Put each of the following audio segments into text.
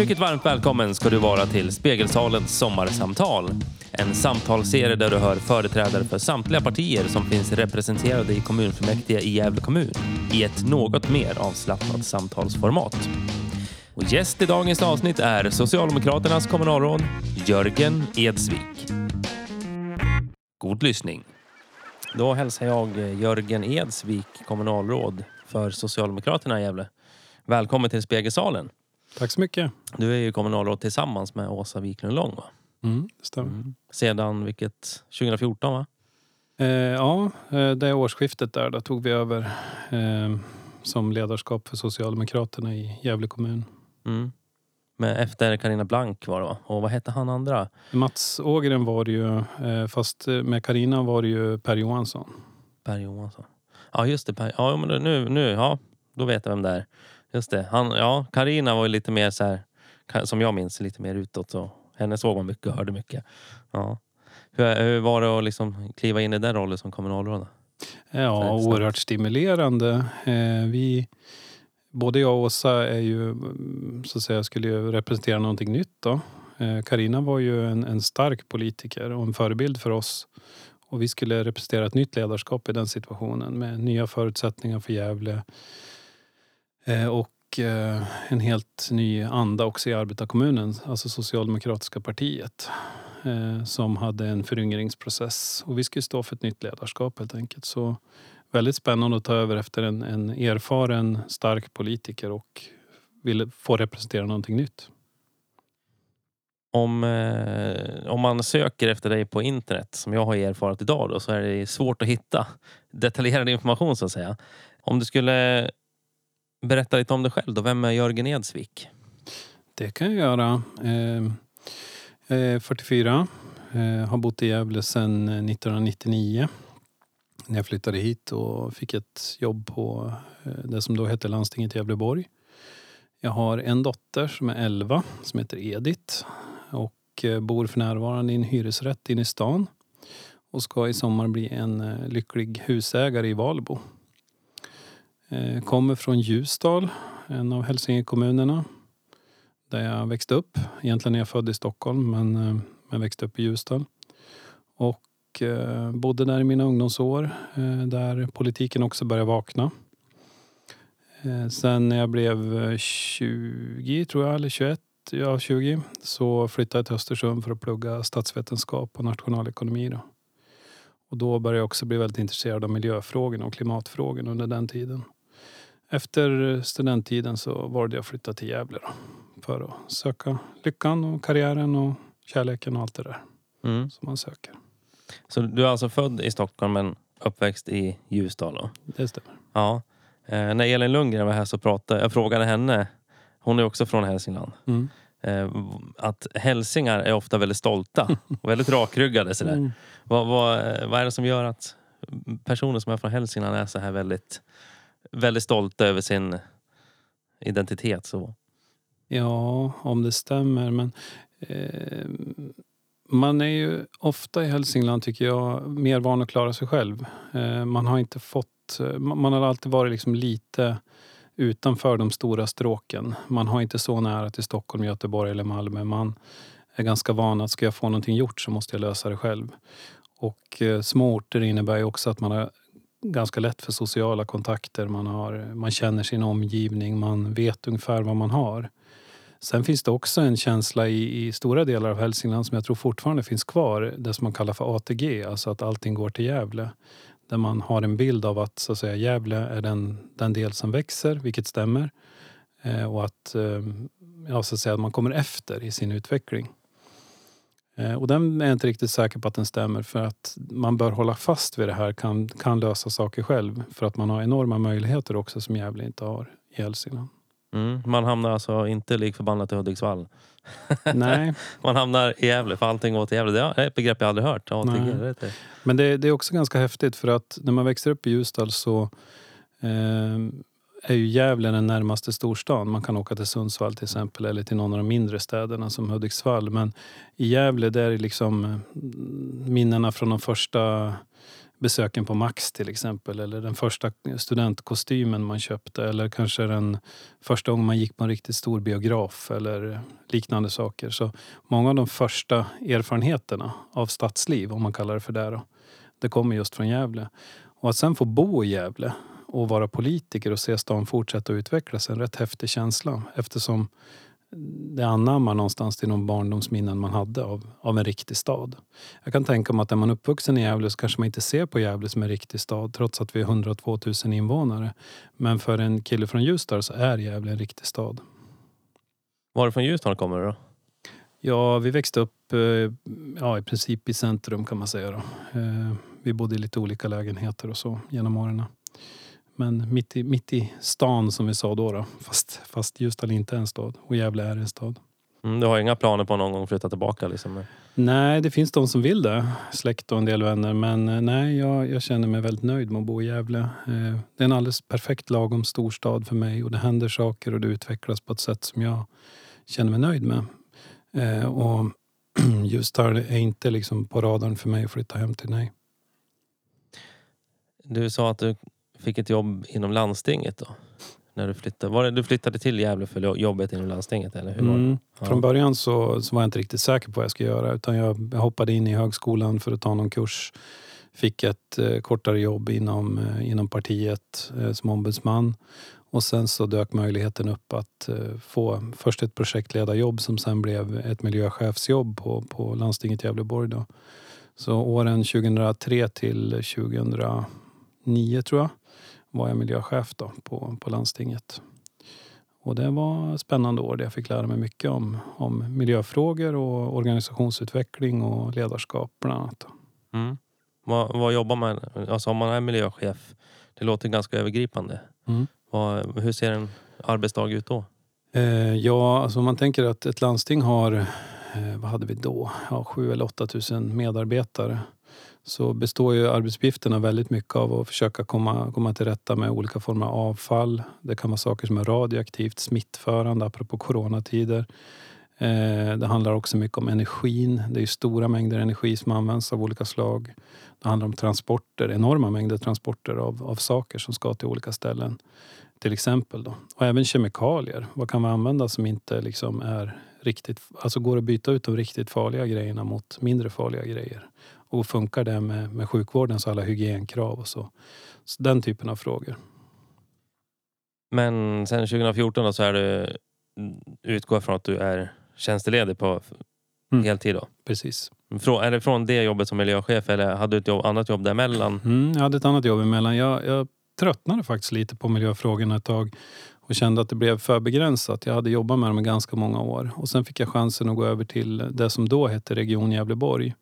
Mycket varmt välkommen ska du vara till Spegelsalens sommarsamtal. En samtalsserie där du hör företrädare för samtliga partier som finns representerade i kommunfullmäktige i Gävle kommun i ett något mer avslappnat samtalsformat. Och gäst i dagens avsnitt är Socialdemokraternas kommunalråd Jörgen Edsvik. God lyssning. Då hälsar jag eh, Jörgen Edsvik, kommunalråd för Socialdemokraterna i Gävle. Välkommen till Spegelsalen. Tack så mycket. Du är ju kommunalråd tillsammans med Åsa Wiklund Lång va? Mm, det stämmer. Sedan vilket? 2014 va? Eh, ja, eh, det årsskiftet där, då tog vi över eh, som ledarskap för Socialdemokraterna i Gävle kommun. Mm. Men efter Karina Blank var det va? Och vad hette han andra? Mats Ågren var det ju, eh, fast med Karina var det ju Per Johansson. Per Johansson. Ja just det, per, ja men nu, nu, ja då vet jag vem det är. Just det, han, ja Karina var ju lite mer så här, som jag minns, lite mer utåt. Och henne såg man mycket och hörde mycket. Ja. Hur, hur var det att liksom kliva in i den rollen som kommunalråd? Ja, oerhört stimulerande. Eh, vi, både jag och Åsa är ju, så att säga, skulle ju representera någonting nytt. Då. Eh, Karina var ju en, en stark politiker och en förebild för oss. Och vi skulle representera ett nytt ledarskap i den situationen med nya förutsättningar för Gävle. Eh, och eh, en helt ny anda också i arbetarkommunen, alltså Socialdemokratiska partiet. Eh, som hade en föryngringsprocess. Och vi skulle stå för ett nytt ledarskap helt enkelt. Så väldigt spännande att ta över efter en, en erfaren, stark politiker och ville få representera någonting nytt. Om, eh, om man söker efter dig på internet, som jag har erfarit idag, då, så är det svårt att hitta detaljerad information så att säga. Om du skulle berätta lite om dig själv då, vem är Jörgen Edsvik? Det kan jag göra. Ehm, eh, jag är 44. Eh, har bott i Gävle sedan eh, 1999. När jag flyttade hit och fick ett jobb på eh, det som då hette landstinget i Gävleborg. Jag har en dotter som är 11 som heter Edith och eh, bor för närvarande i en hyresrätt inne i stan och ska i sommar bli en lycklig husägare i Valbo. Eh, kommer från Ljusdal, en av Hälsingekommunerna där jag växte upp. Egentligen är jag född i Stockholm men eh, jag växte upp i Ljusdal. Och eh, bodde där i mina ungdomsår där politiken också började vakna. Sen när jag blev 20 tror jag, eller 21, ja 20, så flyttade jag till Östersund för att plugga statsvetenskap och nationalekonomi. Då. Och då började jag också bli väldigt intresserad av miljöfrågorna och klimatfrågorna under den tiden. Efter studenttiden så valde jag att flytta till Gävle då, för att söka lyckan och karriären och kärleken och allt det där Mm. som man söker. Så du är alltså född i Stockholm men uppväxt i Ljusdal? Då? Det stämmer. Ja. Eh, när Elin Lundgren var här så pratade jag frågade henne, hon är också från Hälsingland, Mm. eh, att hälsingar är ofta väldigt stolta och väldigt rakryggade. Sådär. Mm. Vad, vad, vad är det som gör att personer som är från Hälsingland är så här väldigt, väldigt stolta över sin identitet? Så. Ja, om det stämmer. Men eh, man är ju ofta i Hälsingland, tycker jag, mer van att klara sig själv. Eh, man har inte fått... Eh, man har alltid varit liksom lite utanför de stora stråken. Man har inte så nära till Stockholm, Göteborg eller Malmö. Man är ganska van att ska jag få någonting gjort så måste jag lösa det själv. Och eh, små orter innebär ju också att man har ganska lätt för sociala kontakter. Man, har, man känner sin omgivning, man vet ungefär vad man har. Sen finns det också en känsla i, i stora delar av Hälsingland som jag tror fortfarande finns kvar. Det som man kallar för ATG, alltså att allting går till Gävle. Där man har en bild av att, så att säga, Gävle är den, den del som växer, vilket stämmer. Eh, och att, eh, ja, så att, säga, att man kommer efter i sin utveckling. Eh, och den är jag inte riktigt säker på att den stämmer för att man bör hålla fast vid det här, kan, kan lösa saker själv. För att man har enorma möjligheter också som Gävle inte har i Hälsingland. Mm. Man hamnar alltså inte lik förbannat i Hudiksvall. Nej, Man hamnar i Gävle för allting går till Gävle. Det är ett begrepp jag aldrig hört. ATG, det. Men det, det är också ganska häftigt för att när man växer upp i Ljusdal så eh, är ju Gävle den närmaste storstan. Man kan åka till Sundsvall till exempel eller till någon av de mindre städerna som Hudiksvall. Men i Gävle där är liksom eh, minnena från de första besöken på Max till exempel. Eller den första studentkostymen man köpte. Eller kanske den första gången man gick på en riktigt stor biograf. Eller liknande saker. Så många av de första erfarenheterna av stadsliv, om man kallar det för det, då, det kommer just från Gävle. Och att sen få bo i Gävle och vara politiker och se stan fortsätta utvecklas är en rätt häftig känsla. Eftersom det anammar någonstans till de barndomsminnen man hade av, av en riktig stad. Jag kan tänka mig att när man är uppvuxen i Gävle så kanske man inte ser på Gävle som en riktig stad trots att vi är 102 000 invånare. Men för en kille från Ljusdal så är Gävle en riktig stad. Varifrån Ljusdal kommer du då? Ja, vi växte upp eh, ja, i princip i centrum kan man säga. Då. Eh, vi bodde i lite olika lägenheter och så genom åren. Men mitt i, mitt i stan som vi sa då, då fast, fast Ljusdal inte är en stad och Gävle är en stad. Mm, du har inga planer på att någon gång flytta tillbaka? Liksom? Nej, det finns de som vill det. Släkt och en del vänner. Men eh, nej, jag, jag känner mig väldigt nöjd med att bo i Gävle. Eh, det är en alldeles perfekt lagom storstad för mig och det händer saker och det utvecklas på ett sätt som jag känner mig nöjd med. Eh, och Ljusdal är inte liksom på radarn för mig att flytta hem till, nej. Du sa att du fick ett jobb inom landstinget då? När du flyttade. Var det, du flyttade till Gävle för jobbet inom landstinget? Eller hur mm. ja. Från början så, så var jag inte riktigt säker på vad jag skulle göra. Utan jag, hoppade in i högskolan för att ta någon kurs. Fick ett eh, kortare jobb inom, eh, inom partiet eh, som ombudsman. Och sen så dök möjligheten upp att eh, få först ett projektledarjobb som sen blev ett miljöchefsjobb på, på landstinget Gävleborg. Då. Så åren 2003 till 2009 tror jag var jag miljöchef då på, på landstinget. Och det var spännande år där jag fick lära mig mycket om, om miljöfrågor och organisationsutveckling och ledarskap bland annat. Mm. Vad, vad, jobbar man Alltså om man är miljöchef, det låter ganska övergripande. Mm. Vad, hur ser en arbetsdag ut då? Eh, ja, alltså om man tänker att ett landsting har, eh, vad hade vi då? Ja, 7 eller 8 000 medarbetare så består ju arbetsuppgifterna väldigt mycket av att försöka komma, komma till rätta med olika former av avfall. Det kan vara saker som är radioaktivt smittförande, apropå coronatider. Eh, det handlar också mycket om energin. Det är stora mängder energi som används av olika slag. Det handlar om transporter, enorma mängder transporter av, av saker som ska till olika ställen. Till exempel. Då. Och även kemikalier. Vad kan vi använda som inte liksom är riktigt... Alltså går att byta ut de riktigt farliga grejerna mot mindre farliga grejer. Och funkar det med, med sjukvårdens alla hygienkrav och så. så. Den typen av frågor. Men sen 2014 då så är du, utgår från att du är tjänsteledig på mm. heltid då? Precis. är det från det jobbet som miljöchef eller hade du ett jobb, annat jobb däremellan? Mm, jag hade ett annat jobb emellan. Jag, jag tröttnade faktiskt lite på miljöfrågorna ett tag och kände att det blev för begränsat. Jag hade jobbat med dem i ganska många år och sen fick jag chansen att gå över till det som då hette Region Gävleborg.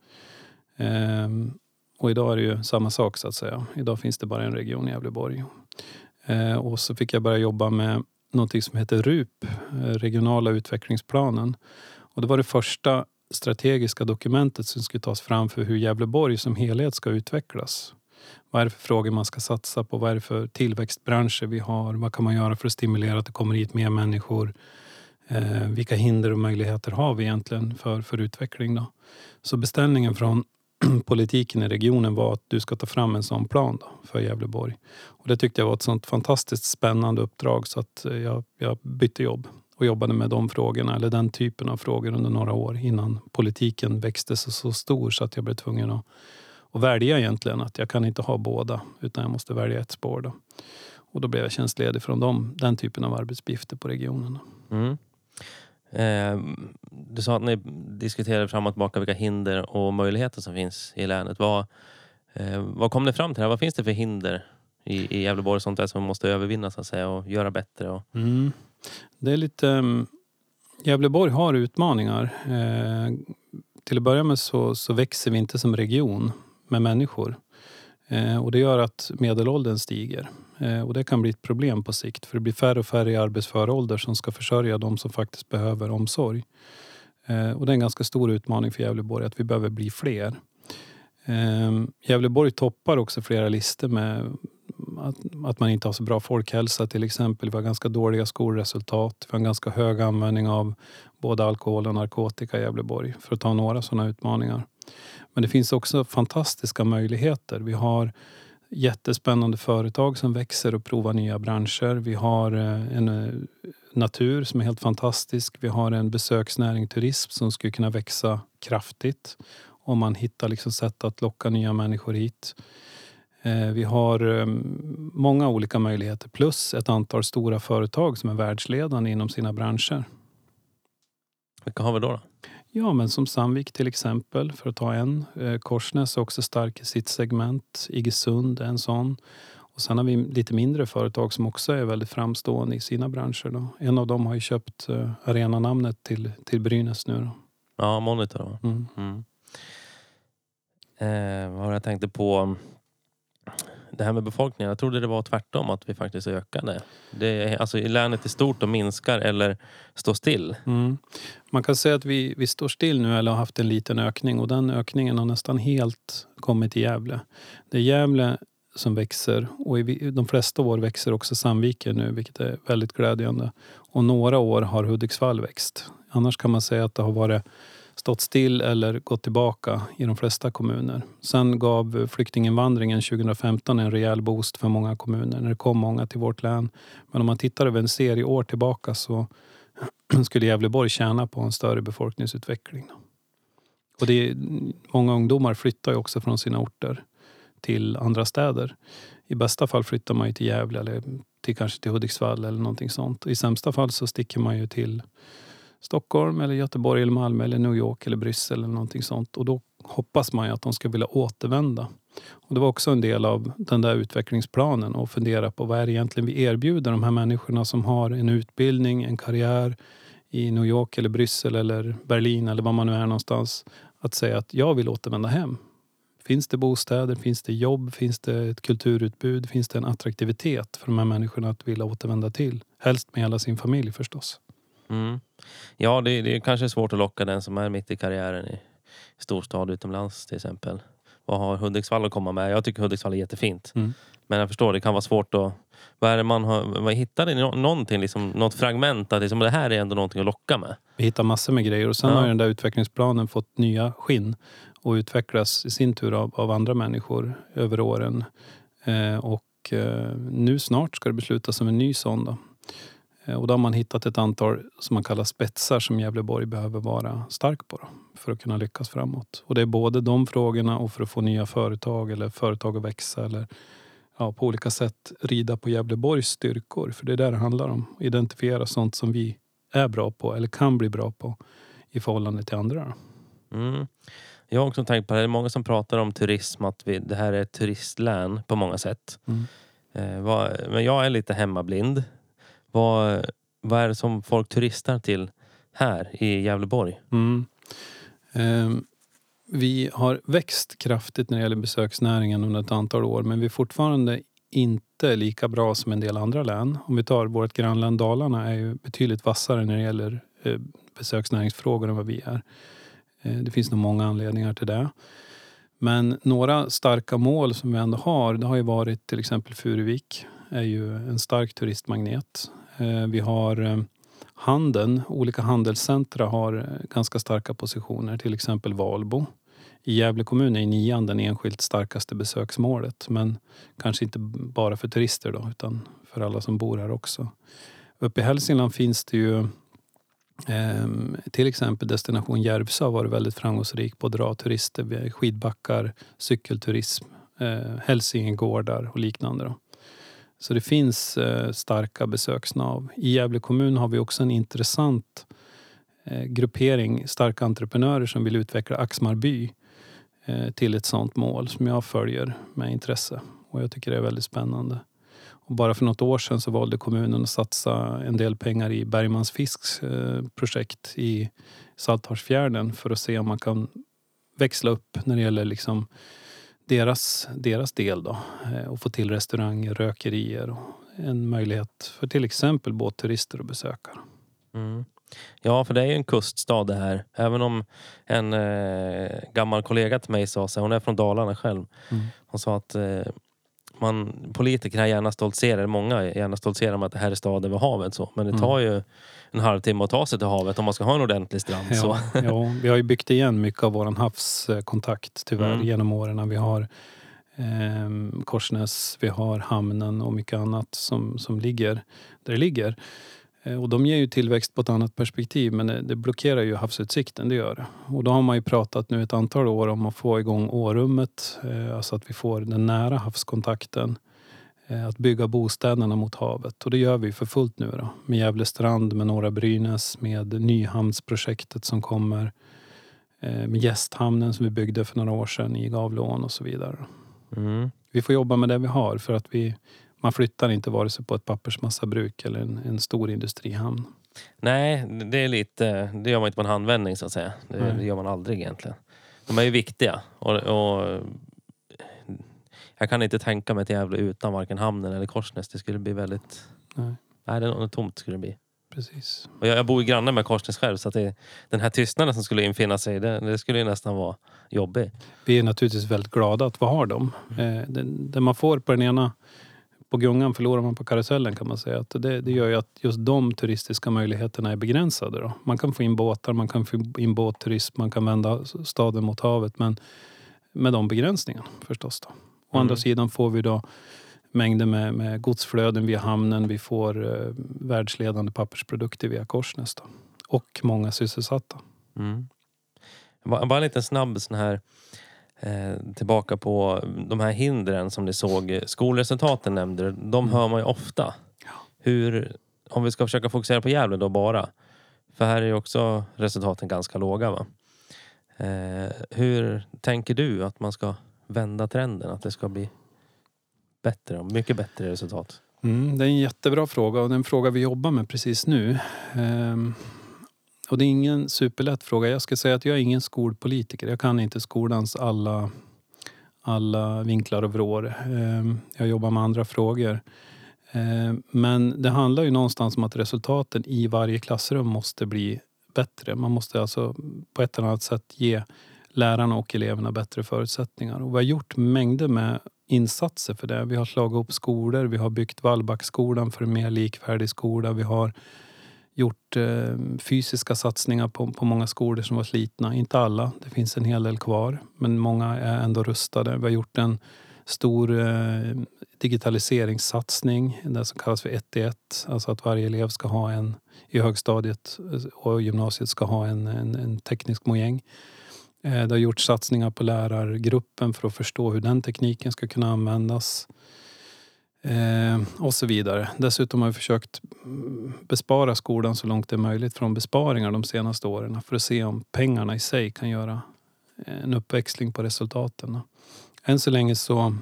Ehm, och idag är det ju samma sak så att säga. Idag finns det bara en region i Gävleborg. Ehm, och så fick jag börja jobba med någonting som heter RUP, eh, regionala utvecklingsplanen. Och det var det första strategiska dokumentet som skulle tas fram för hur Gävleborg som helhet ska utvecklas. Vad är det för frågor man ska satsa på? Vad är det för tillväxtbranscher vi har? Vad kan man göra för att stimulera att det kommer hit mer människor? Eh, vilka hinder och möjligheter har vi egentligen för, för utveckling? Då? Så beställningen från politiken i regionen var att du ska ta fram en sån plan då, för Gävleborg. Och det tyckte jag var ett sånt fantastiskt spännande uppdrag så att eh, jag, jag bytte jobb och jobbade med de frågorna, eller den typen av frågor under några år innan politiken växte sig så stor så att jag blev tvungen att, att välja egentligen att jag kan inte ha båda utan jag måste välja ett spår. Då. Och då blev jag tjänstledig från dem, den typen av arbetsuppgifter på regionen. Mm. Eh, du sa att ni diskuterade fram och tillbaka vilka hinder och möjligheter som finns i länet. Vad, eh, vad kom ni fram till? Vad finns det för hinder i, i Gävleborg sånt där som man måste övervinna så att säga, och göra bättre? Och... Mm. Det är lite... Um, Gävleborg har utmaningar. Eh, till att börja med så, så växer vi inte som region med människor. Eh, och det gör att medelåldern stiger. Eh, och det kan bli ett problem på sikt för det blir färre och färre i arbetsför ålder som ska försörja de som faktiskt behöver omsorg. Eh, och det är en ganska stor utmaning för Gävleborg att vi behöver bli fler. Eh, Gävleborg toppar också flera listor med att, att man inte har så bra folkhälsa till exempel. Vi har ganska dåliga skolresultat. Vi har en ganska hög användning av både alkohol och narkotika i Gävleborg för att ta några sådana utmaningar. Men det finns också fantastiska möjligheter. Vi har jättespännande företag som växer och provar nya branscher. Vi har eh, en eh, natur som är helt fantastisk. Vi har en besöksnäring, turism som skulle kunna växa kraftigt om man hittar liksom sätt att locka nya människor hit. Eh, vi har många olika möjligheter plus ett antal stora företag som är världsledande inom sina branscher. Vilka har vi då? då? Ja, men som Sandvik till exempel, för att ta en. Eh, Korsnäs är också stark i sitt segment. Iggesund är en sån. Och sen har vi lite mindre företag som också är väldigt framstående i sina branscher. Då. En av dem har ju köpt eh, arenanamnet till, till Brynäs nu. Då. Ja, Monitor. Mm. Mm. Eh, vad jag tänkte på det här med befolkningen. Jag trodde det var tvärtom, att vi faktiskt ökade. Det alltså, I länet i stort och minskar eller står still. Mm. Man kan säga att vi, vi står still nu eller har haft en liten ökning och den ökningen har nästan helt kommit i Gävle. Det är Gävle som växer och i de flesta år växer också Sandviken nu, vilket är väldigt glädjande. Och några år har Hudiksvall växt. Annars kan man säga att det har varit stått still eller gått tillbaka i de flesta kommuner. Sen gav flyktinginvandringen 2015 en rejäl boost för många kommuner när det kom många till vårt län. Men om man tittar över en serie år tillbaka så skulle Gävleborg tjäna på en större befolkningsutveckling. Och det är, många ungdomar flyttar ju också från sina orter till andra städer. I bästa fall flyttar man ju till Gävle eller till, kanske till Hudiksvall eller någonting sånt. I sämsta fall så sticker man ju till Stockholm, eller Göteborg, eller Malmö, eller New York eller Bryssel eller någonting sånt. Och då hoppas man ju att de ska vilja återvända. Och det var också en del av den där utvecklingsplanen att fundera på vad är det egentligen vi erbjuder de här människorna som har en utbildning, en karriär i New York eller Bryssel eller Berlin eller var man nu är någonstans. Att säga att jag vill återvända hem. Finns det bostäder, finns det jobb, finns det ett kulturutbud, finns det en attraktivitet för de här människorna att vilja återvända till? Helst med hela sin familj förstås. Mm. Ja, det, det är kanske svårt att locka den som är mitt i karriären i storstad utomlands till exempel. Vad har Hudiksvall att komma med? Jag tycker Hudiksvall är jättefint. Mm. Men jag förstår, det kan vara svårt att... Vad är det man har... Vad hittade ni någonting, liksom, något fragment att liksom, det här är ändå någonting att locka med? Vi hittar massor med grejer och sen ja. har den där utvecklingsplanen fått nya skinn och utvecklas i sin tur av, av andra människor över åren. Eh, och eh, nu snart ska det beslutas om en ny sån. Då. Eh, och då har man hittat ett antal som man kallar spetsar som Gävleborg behöver vara stark på då, för att kunna lyckas framåt. Och det är både de frågorna och för att få nya företag eller företag att växa eller ja, på olika sätt rida på Gävleborgs styrkor. För det är det det handlar om. Identifiera sånt som vi är bra på eller kan bli bra på i förhållande till andra. Mm. Jag har också tänkt på det. Det är många som pratar om turism, att vi, det här är ett turistlän på många sätt. Mm. Eh, vad, men jag är lite hemmablind. Vad, vad är det som folk turistar till här i Gävleborg? Mm. Eh, vi har växt kraftigt när det gäller besöksnäringen under ett antal år men vi är fortfarande inte lika bra som en del andra län. Om vi tar vårt grannlän Dalarna är ju betydligt vassare när det gäller eh, besöksnäringsfrågor än vad vi är. Eh, det finns nog många anledningar till det. Men några starka mål som vi ändå har, det har ju varit till exempel Furuvik är ju en stark turistmagnet. Eh, vi har eh, handeln. Olika handelscentra har eh, ganska starka positioner, till exempel Valbo. I Gävle kommun är nian den enskilt starkaste besöksmålet men kanske inte bara för turister då, utan för alla som bor här också. Uppe i Hälsingland finns det ju eh, till exempel Destination Järvsö har varit väldigt framgångsrik på att dra turister. Vi har skidbackar, cykelturism, eh, Hälsingegårdar och liknande. Då. Så det finns eh, starka besöksnav. I Gävle kommun har vi också en intressant eh, gruppering starka entreprenörer som vill utveckla Axmarby eh, till ett sådant mål som jag följer med intresse. Och jag tycker det är väldigt spännande. Och bara för något år sedan så valde kommunen att satsa en del pengar i Bergmans Fisks eh, projekt i Saltharsfjärden för att se om man kan växla upp när det gäller liksom deras, deras del då. Eh, och få till restauranger, rökerier och en möjlighet för till exempel båtturister att besöka. Mm. Ja, för det är ju en kuststad det här. Även om en eh, gammal kollega till mig sa, så hon är från Dalarna själv. Mm. Hon sa att eh, man, politikerna gärna stoltserar, många gärna stoltserar med att det här är staden vid havet. Så. Men det Mm. tar ju en halvtimme att ta sig till havet om man ska ha en ordentlig strand. Så. Ja, ja, vi har ju byggt igen mycket av vår havskontakt tyvärr Mm. genom åren. Vi har eh, Korsnäs, vi har hamnen och mycket annat som, som ligger där det ligger. Eh, och de ger ju tillväxt på ett annat perspektiv men det, det blockerar ju havsutsikten, det gör det. Och då har man ju pratat nu ett antal år om att få igång Årummet, eh, alltså att vi får den nära havskontakten. Eh, att bygga bostäderna mot havet. Och det gör vi för fullt nu då. Med Gävle strand, med Norra Brynäs, med Nyhamnsprojektet som kommer. Eh, med Gästhamnen som vi byggde för några år sedan i Gavleån och så vidare. Mm. Vi får jobba med det vi har för att vi, man flyttar inte vare sig på ett pappersmassabruk eller en, en stor industrihamn. Nej, det är lite, det gör man inte på en handvändning så att säga. Det, det gör man aldrig egentligen. De är ju viktiga. Och, och, jag kan inte tänka mig till Gävle utan varken hamnen eller Korsnäs. Det skulle bli väldigt... Nej. Nej, det är något tomt skulle det bli. Precis. Och jag, jag bor ju granne med Korsnäs själv så att det, den här tystnaden som skulle infinna sig, det, det skulle ju nästan vara jobbig. Vi är naturligtvis väldigt glada att vi har dem. Eh, det, det man får på den ena på gungan förlorar man på karusellen kan man säga. Att det, det gör ju att just de turistiska möjligheterna är begränsade. Då. Man kan få in båtar, man kan få in båtturism, man kan vända staden mot havet. Men med de begränsningarna förstås. Då. Å Mm. andra sidan får vi då mängder med, med godsflöden via hamnen. Vi får eh, världsledande pappersprodukter via Korsnäs. Då. Och många sysselsatta. Mm. Bara, en liten snabb sån här eh, tillbaka på de här hindren som ni såg. Skolresultaten nämnde. De Mm. hör man ju ofta. Hur, om vi ska försöka fokusera på Gävle då bara. För här är ju också resultaten ganska låga. Va? Eh, hur tänker du att man ska vända trenden? Att det ska bli bättre, mycket bättre resultat? Mm, det är en jättebra fråga och det är en fråga vi jobbar med precis nu. Ehm, och det är ingen superlätt fråga. Jag ska säga att jag är ingen skolpolitiker. Jag kan inte skolans alla, alla vinklar och vrår. Ehm, jag jobbar med andra frågor. Ehm, men det handlar ju någonstans om att resultaten i varje klassrum måste bli bättre. Man måste alltså på ett eller annat sätt ge lärarna och eleverna bättre förutsättningar. Och vi har gjort mängder med insatser för det. Vi har slagit upp skolor, vi har byggt Wallbackskolan för en mer likvärdig skola. Vi har gjort eh, fysiska satsningar på, på många skolor som var slitna. Inte alla, det finns en hel del kvar. Men många är ändå rustade. Vi har gjort en stor eh, digitaliseringssatsning, det som kallas för 1 i 1. Alltså att varje elev ska ha en, i högstadiet eh, och gymnasiet ska ha en, en, en teknisk mojäng. Eh, Det har gjorts satsningar på lärargruppen för att förstå hur den tekniken ska kunna användas. Eh, och så vidare. Dessutom har vi försökt bespara skolan så långt det är möjligt från besparingar de senaste åren för att se om pengarna i sig kan göra eh, en uppväxling på resultaten. Än så länge så,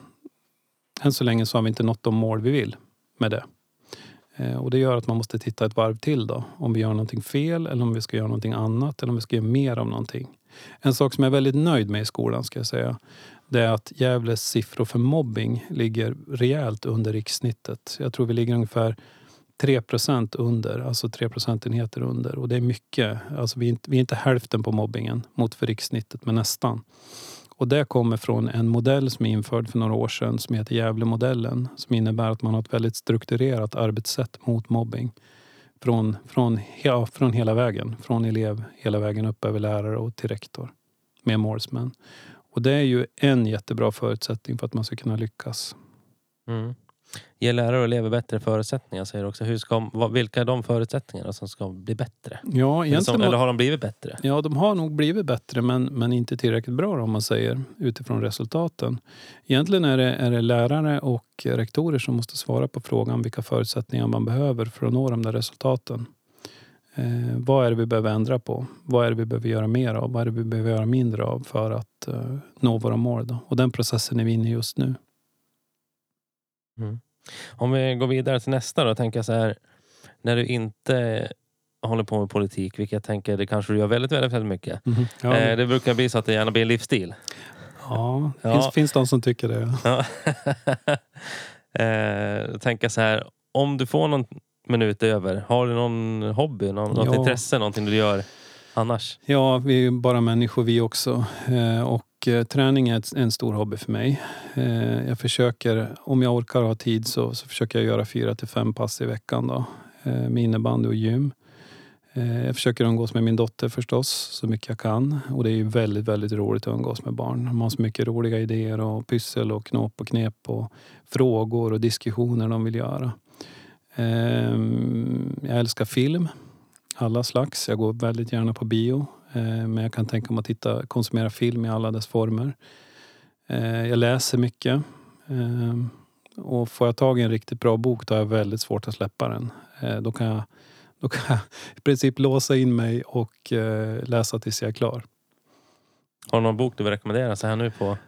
än så, länge så har vi inte nått de mål vi vill med det. Eh, Och det gör att man måste titta ett varv till då. Om vi gör någonting fel eller om vi ska göra någonting annat eller om vi ska göra mer av någonting. En sak som jag är väldigt nöjd med i skolan ska jag säga. Det är att Gävles siffror för mobbing ligger rejält under rikssnittet. Jag tror vi ligger ungefär 3% under, alltså 3 procentenheter under. Och det är mycket. Alltså vi, är inte, vi är inte hälften på mobbingen mot för rikssnittet, men nästan. Och det kommer från en modell som är införd för några år sedan som heter Gävlemodellen. Som innebär att man har ett väldigt strukturerat arbetssätt mot mobbing. Från, från, ja, från hela vägen. Från elev hela vägen upp över lärare och till rektor. Med målsmän. Och det är ju en jättebra förutsättning för att man ska kunna lyckas. Mm. Ge lärare och elever bättre förutsättningar säger du också. Hur ska, vilka är de förutsättningarna som ska bli bättre? Ja, Eller, som, eller har de blivit bättre? ja, de har nog blivit bättre men, men inte tillräckligt bra om man säger utifrån resultaten. Egentligen är det, är det lärare och rektorer som måste svara på frågan vilka förutsättningar man behöver för att nå de där resultaten. Eh, vad är det vi behöver ändra på? Vad är det vi behöver göra mer av? Vad är det vi behöver göra mindre av för att eh, nå våra mål? Då? Och den processen är vi inne i just nu. Mm. Om vi går vidare till nästa då, tänker jag så här. När du inte håller på med politik, vilket jag tänker det kanske du gör väldigt, väldigt, väldigt mycket. Ja, Eh, det brukar bli så att det gärna blir en livsstil. ja, Ja. Finns, finns de som tycker det. Ja. eh, tänka så här, om du får någon minut över, har du någon hobby, någon, något Ja. intresse, någonting du gör annars? Ja, vi är ju bara människor vi också. Eh, och eh, träning är en stor hobby för mig. Eh, jag försöker, om jag orkar och har tid, så, så försöker jag göra fyra till fem pass i veckan då, med innebandy och gym. Jag försöker umgås med min dotter förstås, så mycket jag kan. Och det är ju väldigt, väldigt roligt att umgås med barn. De har så mycket roliga idéer och pyssel och knåp och knep och frågor och diskussioner de vill göra. Ehm, jag älskar film, alla slags. Jag går väldigt gärna på bio. Eh, men jag kan tänka mig att titta, konsumera film i alla dess former. Eh, jag läser mycket. Ehm, och får jag tag i en riktigt bra bok då har jag väldigt svårt att släppa den. Eh, då kan jag då kan jag i princip låsa in mig och läsa tills jag är klar. Har du någon bok du vill rekommendera så här nu på?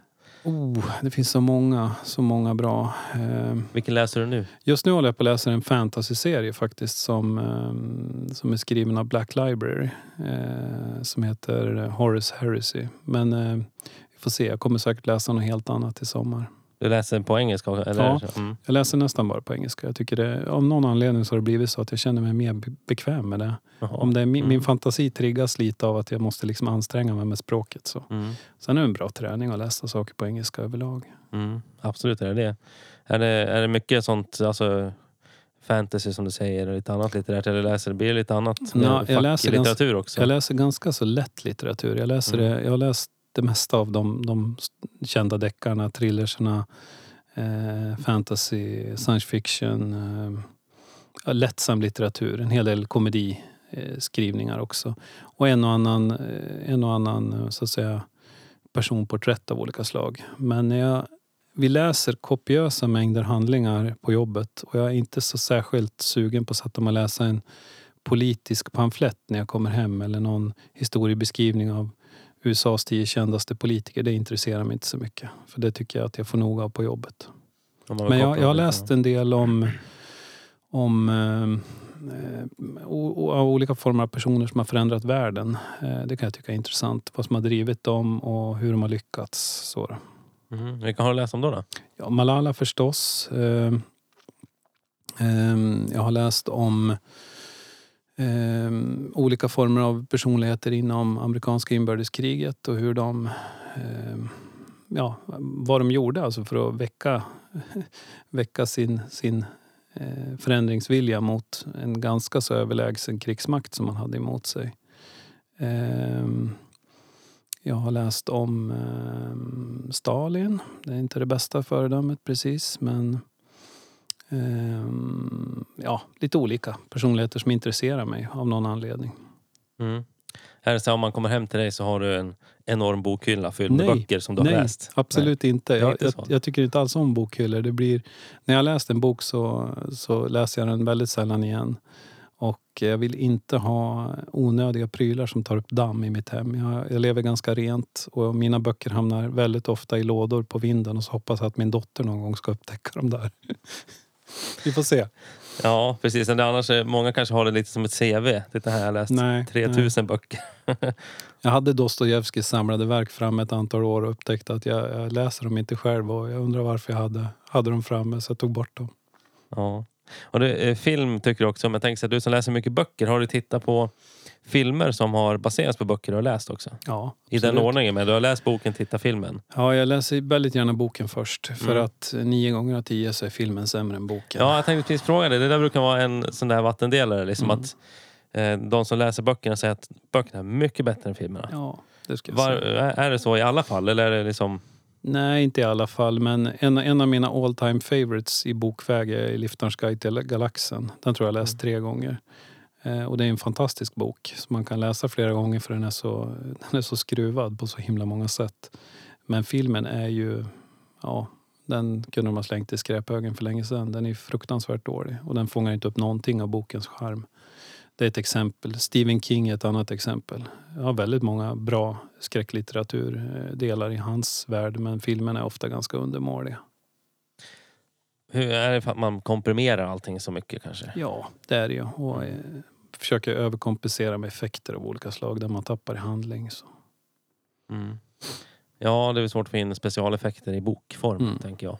Oh, det finns så många, så många bra. Eh, Vilken läser du nu? just nu håller jag på att läsa en fantasyserie faktiskt som, eh, som är skriven av Black Library. Eh, som heter Horace Heresy. Men vi får se, jag kommer säkert läsa något helt annat i sommar. Du läser på engelska? Eller? Ja. Mm. Jag läser nästan bara på engelska. Jag tycker det, av någon anledning så har det blivit så att jag känner mig mer be- bekväm med det. Jaha. Om det är min, min Mm. fantasi triggas lite av att jag måste liksom anstränga mig med språket. Så. Mm. Sen är det en bra träning att läsa saker på engelska överlag. Mm. Absolut är det det. Är det, är det mycket sånt, alltså fantasy som du säger, och lite annat litterärt? Eller läser, blir det lite annat? Ja, med jag läser facklitteratur också? Jag läser ganska så lätt litteratur. Jag, läser Mm. det, jag har läst det mesta av de, de kända deckarna, thrillerserna, eh, fantasy, science fiction. Eh, lättsam litteratur. En hel del komediskrivningar också. Och en och annan, eh, en och annan eh, så att säga, personporträtt av olika slag. Men när jag, vi läser kopiösa mängder handlingar på jobbet och jag är inte så särskilt sugen på att sätta mig och läsa en politisk pamflett när jag kommer hem eller någon historiebeskrivning av USAs tio kändaste politiker. Det intresserar mig inte så mycket. För det tycker jag att jag får nog av på jobbet. Men jag, jag har läst en del om, om eh, o, o, olika former av personer som har förändrat världen. Eh, det kan jag tycka är intressant. Vad som har drivit dem och hur de har lyckats. Så. Mm. Vilka har du läst om då? då? Ja, Malala förstås. Eh, jag har läst om eh, olika former av personligheter inom amerikanska inbördeskriget och hur de eh, ja, vad de gjorde alltså för att väcka, väcka sin, sin eh, förändringsvilja mot en ganska så överlägsen krigsmakt som man hade emot sig. Ehm, jag har läst om ehm, Stalin. Det är inte det bästa föredömet precis, men ja, lite olika personligheter som intresserar mig av någon anledning. Mm. Är det så om man kommer hem till dig så har du en enorm bokhylla fylld med Nej. böcker som du har Nej, läst? absolut inte. Jag, inte jag, så. jag tycker inte alls om bokhyllor. Det blir, när jag har läst en bok så, så läser jag den väldigt sällan igen. Och jag vill inte ha onödiga prylar som tar upp damm i mitt hem. Jag, jag lever ganska rent och mina böcker hamnar väldigt ofta i lådor på vinden och så hoppas jag att min dotter någon gång ska upptäcka dem där. Vi får se. Ja, precis. Men annars, många kanske har det lite som ett CV. Titta här, jag har läst Nej, 3000 böcker. Jag hade Dostojevskijs samlade verk framme ett antal år och upptäckte att jag, jag läser dem inte själv och jag undrar varför jag hade, hade dem framme så jag tog bort dem. Ja. Och det, eh, film tycker du också om. Jag tänker så att du som läser mycket böcker, har du tittat på filmer som har baserats på böcker du har läst också? Ja, I den ordningen, men du har läst boken, titta filmen. Ja, jag läser väldigt gärna boken först. För Mm. att nio gånger av tio så är filmen sämre än boken. Ja, jag tänkte precis fråga dig. Det där brukar vara en sån där vattendelare. Liksom Mm. att eh, de som läser böckerna säger att böckerna är mycket bättre än filmerna. Ja, det ska Var, säga. är det så i alla fall? Eller är det liksom... Nej, inte i alla fall. Men en, en av mina all time favorites i bokväg är Liftarens guide till galaxen. Den tror jag jag läst Mm. tre gånger. Eh, och det är en fantastisk bok som man kan läsa flera gånger för den är, så, den är så skruvad på så himla många sätt. Men filmen är ju, ja, den kunde de ha slängt i skräphögen för länge sedan. Den är fruktansvärt dålig och den fångar inte upp någonting av bokens charm. Det är ett exempel. Stephen King är ett annat exempel. Jag har väldigt många bra skräcklitteraturdelar i hans värld men filmerna är ofta ganska undermåliga. Hur är det för att man komprimerar allting så mycket kanske? Ja, det är det ju. Och eh, försöker överkompensera med effekter av olika slag där man tappar i handling. Så. Mm. Ja, det är svårt att få in specialeffekter i bokform, Mm. tänker jag.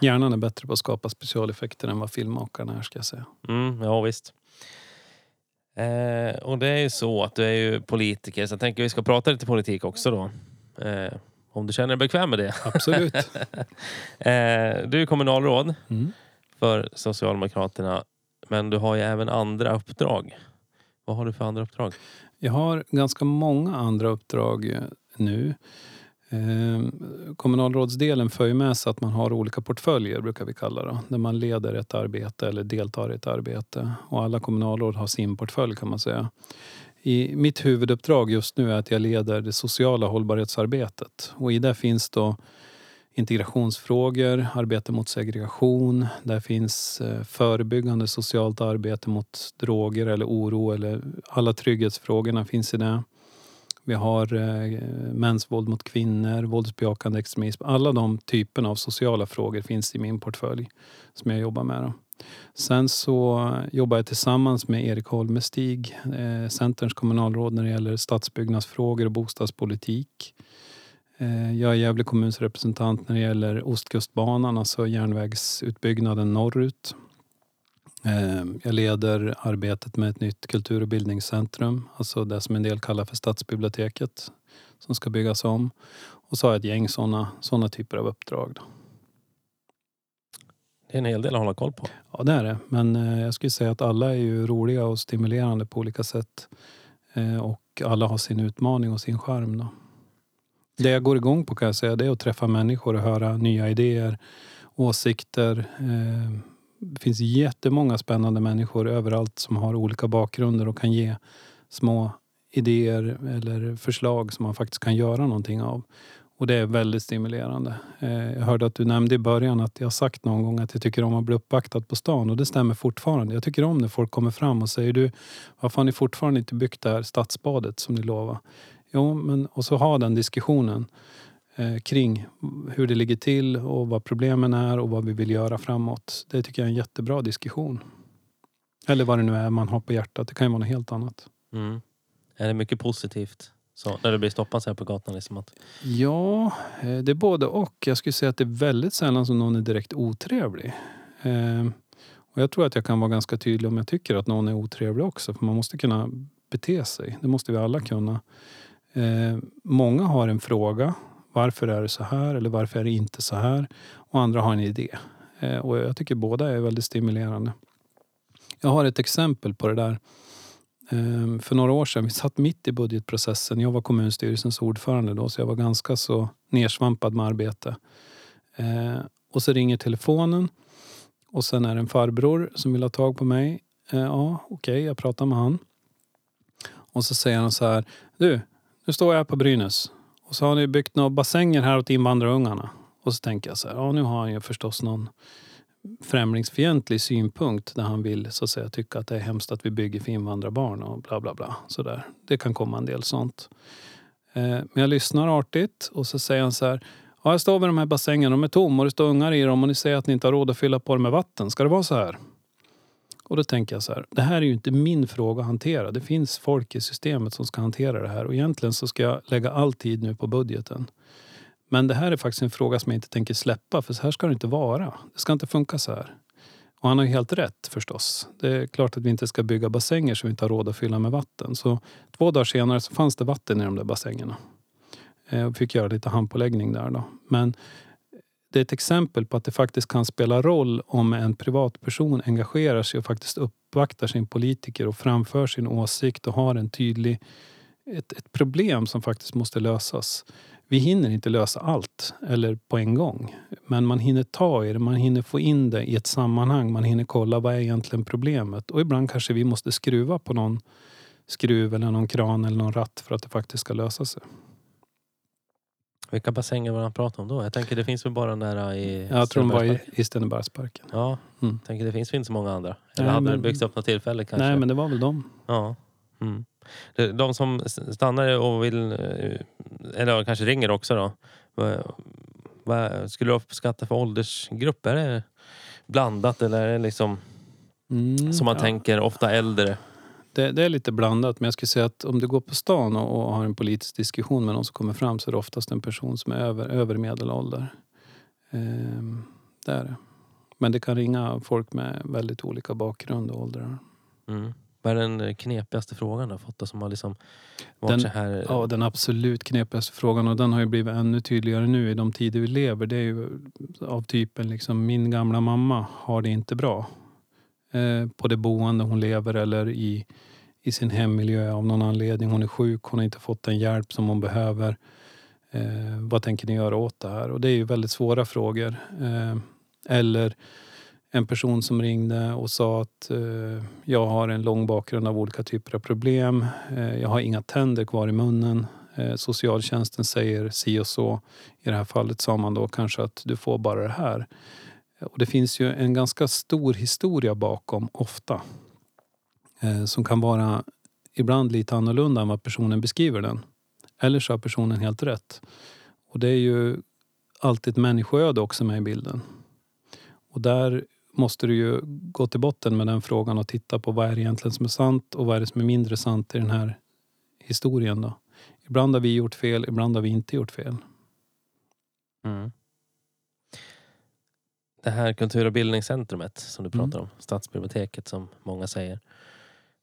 Hjärnan är bättre på att skapa specialeffekter än vad filmmakarna är ska jag säga. Mm, ja, visst. Eh, och det är ju så att du är ju politiker, så jag tänker att vi ska prata lite politik också då. Eh, Om du känner dig bekväm med det. Absolut. Eh, du är kommunalråd Mm. för Socialdemokraterna. Men du har ju även andra uppdrag. Vad har du för andra uppdrag? Jag har ganska många andra uppdrag eh, nu. Eh, kommunalrådsdelen för ju med sig att man har olika portföljer, brukar vi kalla det. Där man leder ett arbete eller deltar i ett arbete. Och alla kommunalråd har sin portfölj kan man säga. I mitt huvuduppdrag just nu är att jag leder det sociala hållbarhetsarbetet. Och i det finns då integrationsfrågor, arbete mot segregation. Där finns eh, förebyggande socialt arbete mot droger eller oro. Eller alla trygghetsfrågorna finns i det. Vi har eh, mäns våld mot kvinnor, våldsbejakande extremism. Alla de typerna av sociala frågor finns i min portfölj som jag jobbar med. Då. Sen så jobbar jag tillsammans med Erik Holmestig, eh, Centerns kommunalråd när det gäller stadsbyggnadsfrågor och bostadspolitik. Eh, Jag är Gävle kommuns representant när det gäller Ostkustbanan, alltså järnvägsutbyggnaden norrut. Eh, Jag leder arbetet med ett nytt kultur och bildningscentrum, alltså det som en del kallar för stadsbiblioteket, som ska byggas om. Och så har jag ett gäng sådana såna typer av uppdrag. Då. Det är en hel del att hålla koll på. Ja, det är det. Men eh, jag skulle säga att alla är ju roliga och stimulerande på olika sätt. Och alla har sin utmaning och sin charm. Då. Det jag går igång på kan jag säga, det är att träffa människor och höra nya idéer, åsikter. Eh, det finns jättemånga spännande människor överallt som har olika bakgrunder och kan ge små idéer eller förslag som man faktiskt kan göra någonting av. Och det är väldigt stimulerande. Eh, jag hörde att du nämnde i början att jag har sagt någon gång att jag tycker om att bli uppvaktad på stan och det stämmer fortfarande. Jag tycker om när folk kommer fram och säger du, varför har ni fortfarande inte byggt det här stadsbadet som ni lovade? Jo, men och så ha den diskussionen eh, kring hur det ligger till och vad problemen är och vad vi vill göra framåt. Det tycker jag är en jättebra diskussion. Eller vad det nu är man har på hjärtat. Det kan ju vara något helt annat. Mm. Är det mycket positivt? Så, när du blir stoppad så här på gatan? Liksom att, Ja, eh, det är både och. Jag skulle säga att det är väldigt sällan som någon är direkt otrevlig. Eh, Och jag tror att jag kan vara ganska tydlig om jag tycker att någon är otrevlig också. För man måste kunna bete sig. Det måste vi alla kunna. Eh, Många har en fråga. Varför är det så här? Eller varför är det inte så här? Och andra har en idé. Eh, Och jag tycker båda är väldigt stimulerande. Jag har ett exempel på det där. Eh, För några år sedan, vi satt mitt i budgetprocessen. Jag var kommunstyrelsens ordförande då, så jag var ganska så nersvampad med arbete. Eh, Och så ringer telefonen och sen är det en farbror som vill ha tag på mig. Eh, Ja, okej, jag pratar med han. Och så säger han så här. Du, nu står jag här på Brynäs. Och så har ni byggt några bassänger här åt invandrarungarna. Och så tänker jag så här. Ja, nu har han ju förstås någon främlingsfientlig synpunkt där han vill så att säga tycka att det är hemskt att vi bygger för invandrarbarn och bla bla bla. Så där. Det kan komma en del sånt. Eh, Men jag lyssnar artigt och så säger han så här. Ja, jag står vid de här bassängerna, de är tomma och det står ungar i dem och ni säger att ni inte har råd att fylla på dem med vatten. Ska det vara så här? Och då tänker jag så här, det här är ju inte min fråga att hantera. Det finns folk i systemet som ska hantera det här och egentligen så ska jag lägga all tid nu på budgeten. Men det här är faktiskt en fråga som jag inte tänker släppa för så här ska det inte vara. Det ska inte funka så här. Och han har ju helt rätt förstås. Det är klart att vi inte ska bygga bassänger som vi inte har råd att fylla med vatten. Så två dagar senare så fanns det vatten i de där bassängerna. Eh, jag fick göra lite handpåläggning där då. Men det är ett exempel på att det faktiskt kan spela roll om en privatperson engagerar sig och faktiskt uppvaktar sin politiker och framför sin åsikt och har en tydlig, ett, ett problem som faktiskt måste lösas. Vi hinner inte lösa allt eller på en gång. Men man hinner ta i det, man hinner få in det i ett sammanhang. Man hinner kolla vad är egentligen problemet. Och ibland kanske vi måste skruva på någon skruv eller någon kran eller någon ratt för att det faktiskt ska lösa sig vilka bassänger var han pratade om då? Jag tänker det finns väl bara den där i Jag tror de var i, i Stennebergsparken. Ja, Mm. tänker det finns väl inte så många andra. Eller Nej, hade men- det byggts upp något tillfälle kanske? Nej, men det var väl de. Ja. Mm. De- som stannar och vill, eh, eller kanske ringer också då. Vad skulle du uppskatta för åldersgrupp? Är det blandat eller är det liksom Mm, som man ja. tänker ofta äldre? Det, det är lite blandat, men jag skulle säga att om du går på stan och, och har en politisk diskussion med någon som kommer fram så är det oftast en person som är över, över medelålder. Ehm, det är det. Men det kan ringa folk med väldigt olika bakgrund och åldrar. Mm. Vad är den knepigaste frågan du har fått? då, Som har liksom varit Den- så här... Ja, den absolut knepigaste frågan och den har ju blivit ännu tydligare nu i de tider vi lever. Det är ju av typen liksom min gamla mamma har det inte bra. Eh, på det boende hon lever eller i, i sin hemmiljö av någon anledning. Hon är sjuk, hon har inte fått den hjälp som hon behöver. Eh, vad tänker ni göra åt det här? Och det är ju väldigt svåra frågor. Eh, eller en person som ringde och sa att eh, jag har en lång bakgrund av olika typer av problem. Eh, jag har inga tänder kvar i munnen. Eh, socialtjänsten säger si och så. I det här fallet sa man då kanske att du får bara det här. Och det finns ju en ganska stor historia bakom, ofta. Eh, som kan vara ibland lite annorlunda än vad personen beskriver den. Eller så har personen helt rätt. Och det är ju alltid ett människoöde också med i bilden. Och där måste du ju gå till botten med den frågan och titta på vad är det egentligen som är sant och vad är det som är mindre sant i den här historien. Då. Ibland har vi gjort fel, ibland har vi inte gjort fel. Mm. Det här kultur och bildningscentrumet som du pratar Mm. om, stadsbiblioteket som många säger.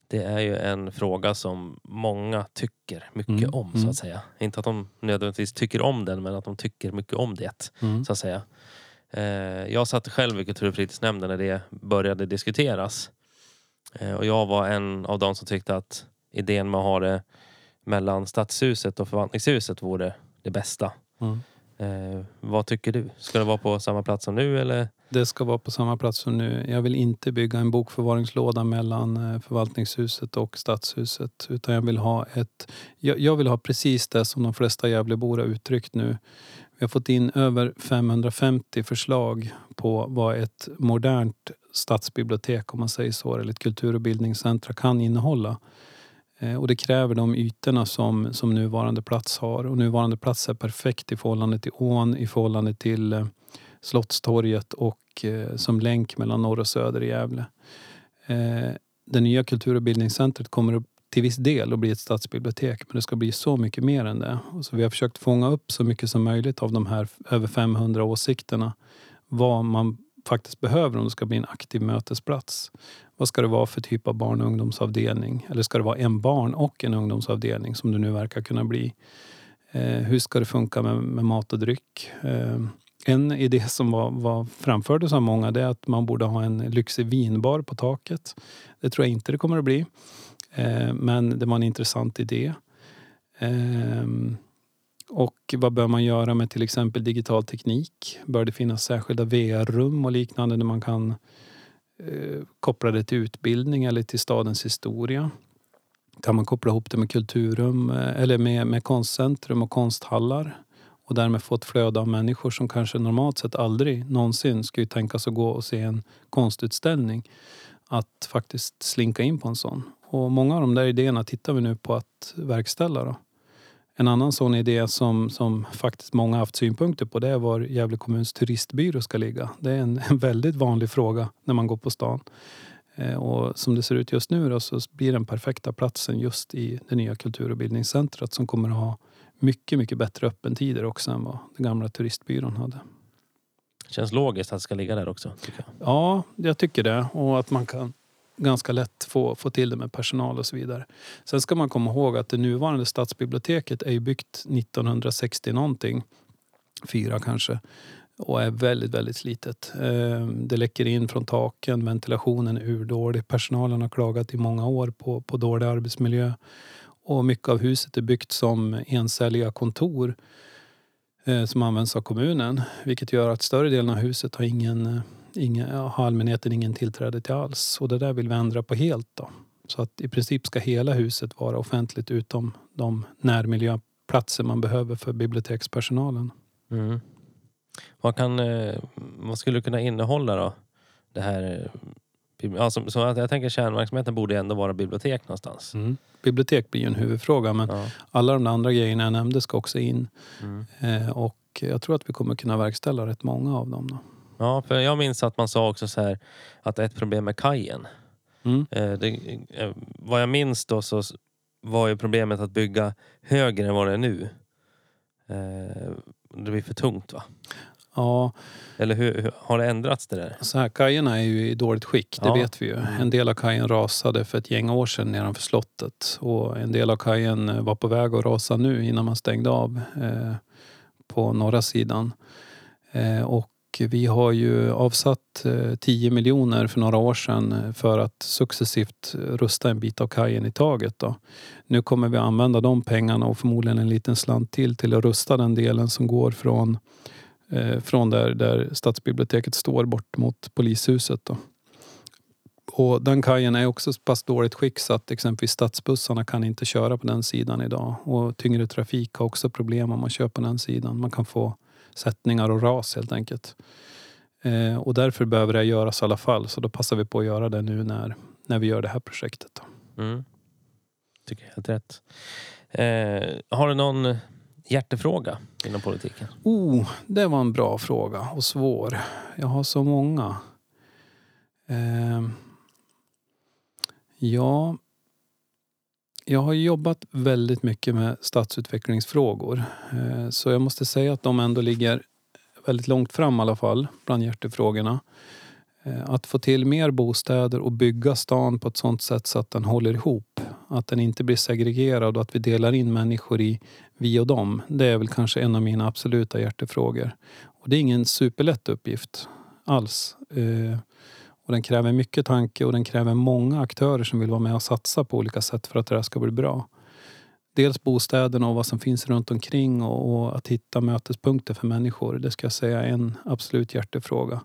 Det är ju en fråga som många tycker mycket Mm, om så mm. att säga. Inte att de nödvändigtvis tycker om den men att de tycker mycket om det Mm. så att säga. Eh, jag satt själv i kultur och fritidsnämnden när det började diskuteras. Eh, och jag var en av de som tyckte att idén med att ha det mellan stadshuset och förvaltningshuset vore det bästa. Mm. Eh, vad tycker du? Ska det vara på samma plats som nu eller? Det ska vara på samma plats som nu. Jag vill inte bygga en bokförvaringslåda mellan eh, förvaltningshuset och stadshuset. Utan jag vill ha ett... Jag, jag vill ha precis det som de flesta Gävlebor har uttryckt nu. Vi har fått in över 550 förslag på vad ett modernt stadsbibliotek, om man säger så, eller ett kultur och bildningscentra kan innehålla. Eh, och det kräver de ytorna som, som nuvarande plats har. Och nuvarande plats är perfekt i förhållande till ån, i förhållande till eh, Slottstorget och eh, som länk mellan norr och söder i Gävle. Det nya kultur och bildningscentret kommer till viss del att bli ett stadsbibliotek men det ska bli så mycket mer än det. Så vi har försökt fånga upp så mycket som möjligt av de här över 500 åsikterna. Vad man faktiskt behöver om det ska bli en aktiv mötesplats. Vad ska det vara för typ av barn och ungdomsavdelning? Eller ska det vara en barn och en ungdomsavdelning som det nu verkar kunna bli? Eh, hur ska det funka med, med mat och dryck? Eh, en idé som var, var framfördes av många det är att man borde ha en lyxig vinbar på taket. Det tror jag inte det kommer att bli. Eh, men det var en intressant idé. Ehm, och vad bör man göra med till exempel digital teknik? Bör det finnas särskilda VR-rum och liknande där man kan eh, koppla det till utbildning eller till stadens historia? Kan man koppla ihop det med kulturrum eh, eller med, med konstcentrum och konsthallar? och därmed få ett flöde av människor som kanske normalt sett aldrig någonsin skulle tänka sig att gå och se en konstutställning. Att faktiskt slinka in på en sån. Och många av de där idéerna tittar vi nu på att verkställa. Då. En annan sån idé som, som faktiskt många haft synpunkter på det är var Gävle kommuns turistbyrå ska ligga. Det är en, en väldigt vanlig fråga när man går på stan. Eh, och som det ser ut just nu då, så blir den perfekta platsen just i det nya kultur och bildningscentret som kommer att ha mycket, mycket bättre öppentider också än vad den gamla turistbyrån hade. Känns logiskt att det ska ligga där också. Jag. Ja, jag tycker det. Och att man kan ganska lätt få, få till det med personal och så vidare. Sen ska man komma ihåg att det nuvarande stadsbiblioteket är byggt 1960 någonting. Fyra kanske. Och är väldigt, väldigt slitet. Ehm, det läcker in från taken, ventilationen är urdålig. Personalen har klagat i många år på, på dålig arbetsmiljö. Och mycket av huset är byggt som encelliga kontor eh, som används av kommunen. Vilket gör att större delen av huset har, ingen, eh, ingen, har allmänheten ingen tillträde till alls. Och det där vill vi ändra på helt. Då. Så att i princip ska hela huset vara offentligt utom de närmiljöplatser man behöver för bibliotekspersonalen. Mm. Vad, kan, eh, vad skulle det kunna innehålla då? Det här, eh, som, så att jag tänker kärnverksamheten borde ändå vara bibliotek någonstans. Bibliotek blir ju en huvudfråga men Ja. alla de andra grejerna jag nämnde ska också in. Mm. Eh, och jag tror att vi kommer kunna verkställa rätt många av dem. Då. Ja, för jag minns att man sa också så här att ett problem med kajen. Mm. Eh, det, eh, vad jag minns då så var ju problemet att bygga högre än vad det är nu. Eh, det blir för tungt va? Ja, Eller hur, hur, har det ändrats det där? så här, kajerna är ju i dåligt skick, det Ja. vet vi ju. En del av kajen rasade för ett gäng år sedan nedanför slottet. Och en del av kajen eh, var på väg att rasa nu innan man stängde av eh, på norra sidan. Eh, och vi har ju avsatt eh, 10 miljoner för några år sedan eh, för att successivt rusta en bit av kajen i taget. Då. Nu kommer vi använda de pengarna och förmodligen en liten slant till till att rusta den delen som går från eh, från där, där stadsbiblioteket står bort mot polishuset. Då. Och den kajen är också så pass dåligt skick så att exempelvis stadsbussarna kan inte köra på den sidan idag. Och tyngre trafik har också problem om man kör på den sidan. Man kan få sättningar och ras helt enkelt. Eh, och därför behöver det göras i alla fall. Så då passar vi på att göra det nu när, när vi gör det här projektet. Då. Mm. Tycker jag helt rätt. Eh, har du någon hjärtefråga inom politiken? Oh, det var en bra fråga och svår. Jag har så många. Eh, ja, jag har jobbat väldigt mycket med stadsutvecklingsfrågor. Eh, så jag måste säga att de ändå ligger väldigt långt fram i alla fall bland hjärtefrågorna. Eh, att få till mer bostäder och bygga stan på ett sånt sätt så att den håller ihop. Att den inte blir segregerad och att vi delar in människor i vi och dem. Det är väl kanske en av mina absoluta hjärtefrågor. Och det är ingen superlätt uppgift alls. Eh, och den kräver mycket tanke och den kräver många aktörer som vill vara med och satsa på olika sätt för att det här ska bli bra. Dels bostäderna och vad som finns runt omkring och, och att hitta mötespunkter för människor. Det ska jag säga är en absolut hjärtefråga.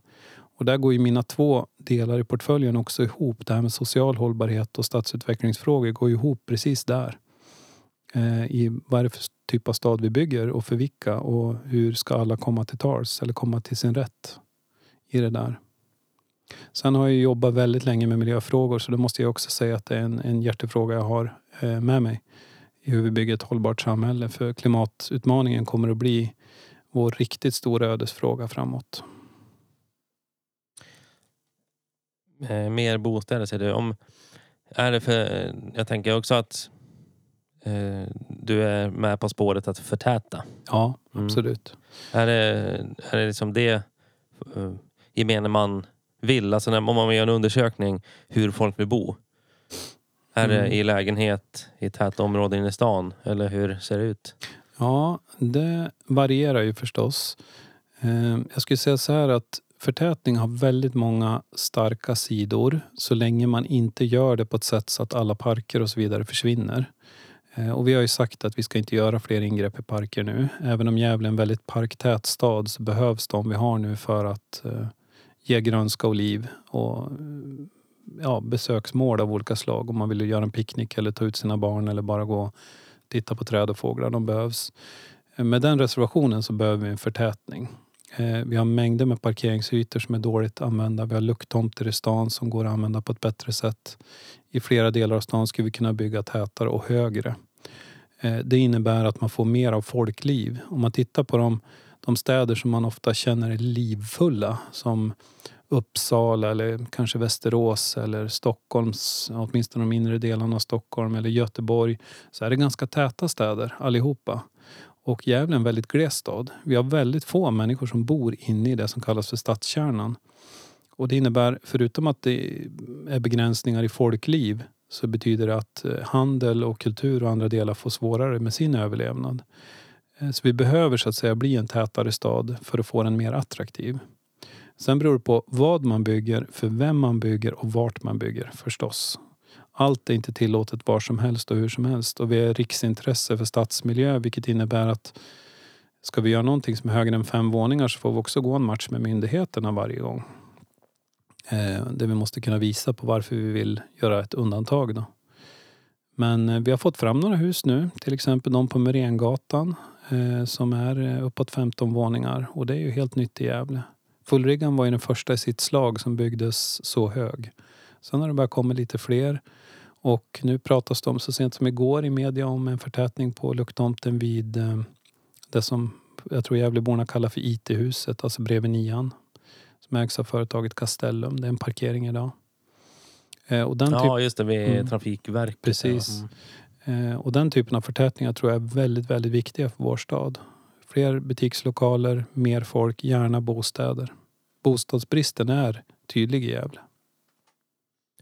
Och där går ju mina två delar i portföljen också ihop. Det här med social hållbarhet och stadsutvecklingsfrågor går ihop precis där. Eh, I vad är det för typ av stad vi bygger och för vilka och hur ska alla komma till tals eller komma till sin rätt i det där. Sen har jag jobbat väldigt länge med miljöfrågor så då måste jag också säga att det är en, en hjärtefråga jag har eh, med mig i hur vi bygger ett hållbart samhälle. För klimatutmaningen kommer att bli vår riktigt stora ödesfråga framåt. Eh, mer bostäder säger du. Om, är det för, jag tänker också att eh, du är med på spåret att förtäta. Ja, Mm. absolut. Är det, är det liksom det eh, gemene man vill? Alltså när, om man gör en undersökning hur folk vill bo. Är det Mm. i lägenhet i täta områden inne i stan? Eller hur ser det ut? Ja, det varierar ju förstås. Eh, Jag skulle säga så här att förtätning har väldigt många starka sidor så länge man inte gör det på ett sätt så att alla parker och så vidare försvinner. Eh, Och vi har ju sagt att vi ska inte göra fler ingrepp i parker nu. Även om Gävle är en väldigt parktät stad så behövs de vi har nu för att eh, grönska och liv och ja, besöksmål av olika slag. Om man vill göra en picknick eller ta ut sina barn eller bara gå och titta på träd och fåglar. De behövs. Eh, med den reservationen så behöver vi en förtätning. Eh, vi har mängder med parkeringsytor som är dåligt använda. Vi har lucktomter i stan som går att använda på ett bättre sätt. I flera delar av stan skulle vi kunna bygga tätare och högre. Eh, det innebär att man får mer av folkliv. Om man tittar på de, de städer som man ofta känner är livfulla som Uppsala eller kanske Västerås eller Stockholms, åtminstone de inre delarna av Stockholm eller Göteborg så är det ganska täta städer allihopa. Och Gävle är en väldigt gles stad. Vi har väldigt få människor som bor inne i det som kallas för stadskärnan. Och det innebär, förutom att det är begränsningar i folkliv, så betyder det att eh, handel och kultur och andra delar får svårare med sin överlevnad. Eh, så vi behöver så att säga bli en tätare stad för att få den mer attraktiv. Sen beror det på vad man bygger, för vem man bygger och vart man bygger förstås. Allt är inte tillåtet var som helst och hur som helst. Och vi är riksintresse för stadsmiljö vilket innebär att ska vi göra någonting som är högre än fem våningar så får vi också gå en match med myndigheterna varje gång. Eh, där vi måste kunna visa på varför vi vill göra ett undantag. Då. Men eh, vi har fått fram några hus nu, till exempel de på Merengatan eh, som är eh, uppåt 15 våningar och det är ju helt nytt i Gävle. Fullriggan var ju den första i sitt slag som byggdes så hög. Sen har det börjat komma lite fler och nu pratas det om så sent som igår i media om en förtätning på lucktomten vid eh, det som jag tror Gävleborna kallar för IT-huset, alltså bredvid nian. Som ägs av företaget Castellum. Det är en parkering idag. Och den typ, Ja, just det. Vid Mm. Trafikverket. Precis. Ja. Mm. Eh, och den typen av förtätningar tror jag är väldigt, väldigt viktiga för vår stad. Fler butikslokaler, mer folk, gärna bostäder. Bostadsbristen är tydlig i Gävle.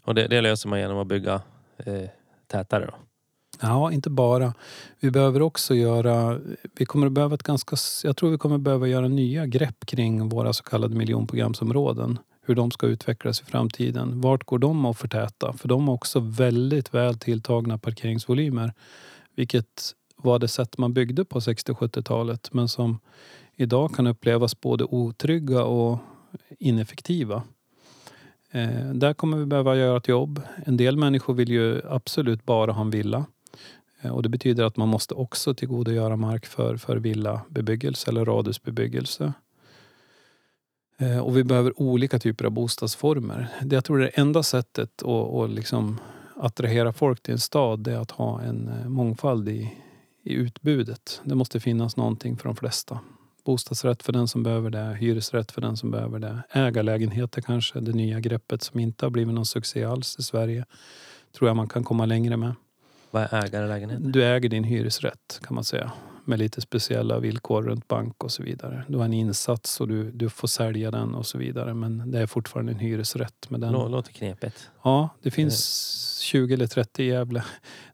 Och det, det löser man genom att bygga eh, tätare då? Ja, inte bara. Vi behöver också göra, vi kommer att behöva ett ganska, jag tror vi kommer att behöva göra nya grepp kring våra så kallade miljonprogramsområden. Hur de ska utvecklas i framtiden. Vart går de att förtäta? För de har också väldigt väl tilltagna parkeringsvolymer. Vilket var det sätt man byggde på 60 70-talet men som idag kan upplevas både otrygga och ineffektiva. Eh, där kommer vi behöva göra ett jobb. En del människor vill ju absolut bara ha en villa. Eh, och det betyder att man måste också tillgodogöra mark för, för villabebyggelse eller radhusbebyggelse. Eh, och vi behöver olika typer av bostadsformer. Det jag tror det enda sättet att, att liksom attrahera folk till en stad är att ha en eh, mångfald i, i utbudet. Det måste finnas någonting för de flesta. Bostadsrätt för den som behöver det, hyresrätt för den som behöver det. Ägarlägenheter kanske, det nya greppet som inte har blivit någon succé alls i Sverige. Tror jag man kan komma längre med. Vad är ägarlägenhet? Du äger din hyresrätt kan man säga. Med lite speciella villkor runt bank och så vidare. Du har en insats och du, du får sälja den och så vidare. Men det är fortfarande en hyresrätt. Med den. Lå, låter knepigt. Ja, det finns 20 eller 30 i Gävle.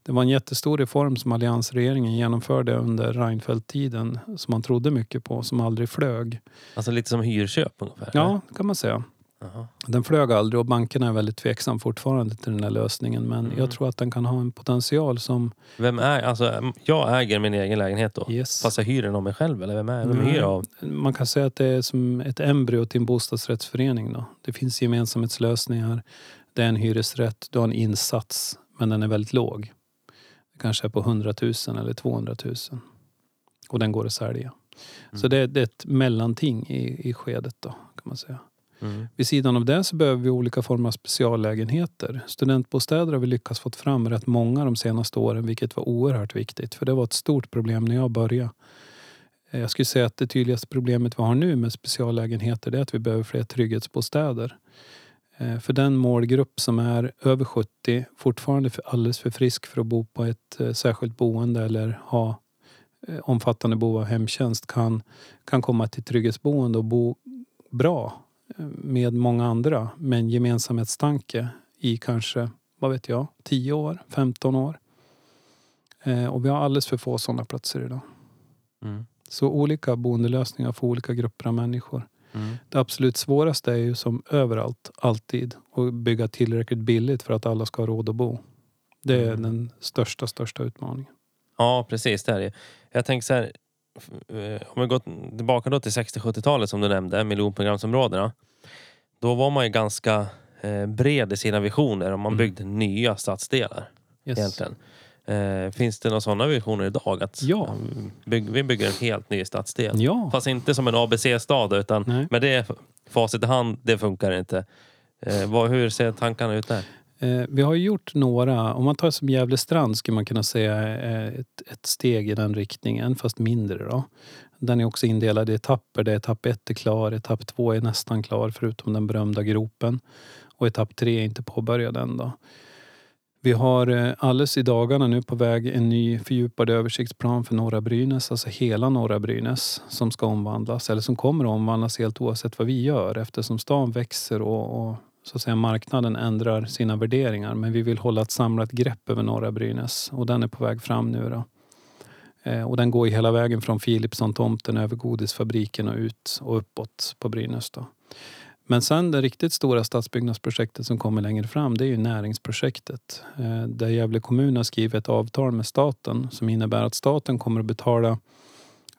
Det var en jättestor reform som alliansregeringen genomförde under Reinfeldt-tiden. Som man trodde mycket på, som aldrig flög. Alltså lite som hyrköp ungefär? Ja, kan man säga. Jaha. Den flög aldrig och bankerna är väldigt tveksam fortfarande till den här lösningen. Men Mm. jag tror att den kan ha en potential som... Vem är, alltså jag äger min egen lägenhet då? Yes. Fast jag hyr den av mig själv eller vem är vem Nej. hyr av? Man kan säga att det är som ett embryo till en bostadsrättsförening. Då. Det finns gemensamhetslösningar. Det är en hyresrätt. Du har en insats, men den är väldigt låg. Det kanske är på 100 000 eller 200 000. Och den går att sälja. Så det det är ett mellanting i, i skedet då, kan man säga. Mm. Vid sidan av det så behöver vi olika former av speciallägenheter. Studentbostäder har vi lyckats få fram rätt många de senaste åren, vilket var oerhört viktigt. För det var ett stort problem när jag började. Eh, jag skulle säga att det tydligaste problemet vi har nu med speciallägenheter är att vi behöver fler trygghetsbostäder. Eh, för den målgrupp som är över 70, fortfarande alldeles för frisk för att bo på ett eh, särskilt boende eller ha omfattande behov av hemtjänst kan, kan komma till trygghetsboende och bo bra med många andra med en gemensamhetstanke i kanske, vad vet jag, 10 år, 15 år. Eh, Och vi har alldeles för få sådana platser idag. Mm. Så olika boendelösningar för olika grupper av människor. Mm. Det absolut svåraste är ju som överallt, alltid, att bygga tillräckligt billigt för att alla ska ha råd att bo. Det är Mm. den största, största utmaningen. Ja, precis. Det är det. Jag tänker så här. Eh, Om vi går tillbaka då till 60-70-talet som du nämnde, miljonprogramsområdena. Då var man ju ganska eh, bred i sina visioner och man Mm. byggde nya stadsdelar Yes. egentligen. Eh, finns det några sådana visioner idag? Att Ja. mm, bygg, vi bygger en helt ny stadsdel. Ja, Fast inte som en ABC-stad utan Nej. med det facit i hand, det funkar inte. Eh, vad, hur ser tankarna ut där? Eh, vi har ju gjort några, om man tar som Gävle strand skulle man kunna säga eh, ett, ett steg i den riktningen, fast mindre då. Den är också indelad i etapper där etapp ett är klar, etapp två är nästan klar förutom den berömda gropen. Och etapp tre är inte påbörjad än då. Vi har eh, alldeles i dagarna nu på väg en ny fördjupad översiktsplan för norra Brynäs, alltså hela norra Brynäs som ska omvandlas, eller som kommer att omvandlas helt oavsett vad vi gör eftersom stan växer och, och så att säga, marknaden ändrar sina värderingar. Men vi vill hålla ett samlat grepp över norra Brynäs och den är på väg fram nu. Då. Eh, och den går hela vägen från Philipsson-tomten över godisfabriken och ut och uppåt på Brynäs. Då. Men sen det riktigt stora stadsbyggnadsprojektet som kommer längre fram det är ju näringsprojektet. Eh, där Gävle kommun har skrivit ett avtal med staten som innebär att staten kommer att betala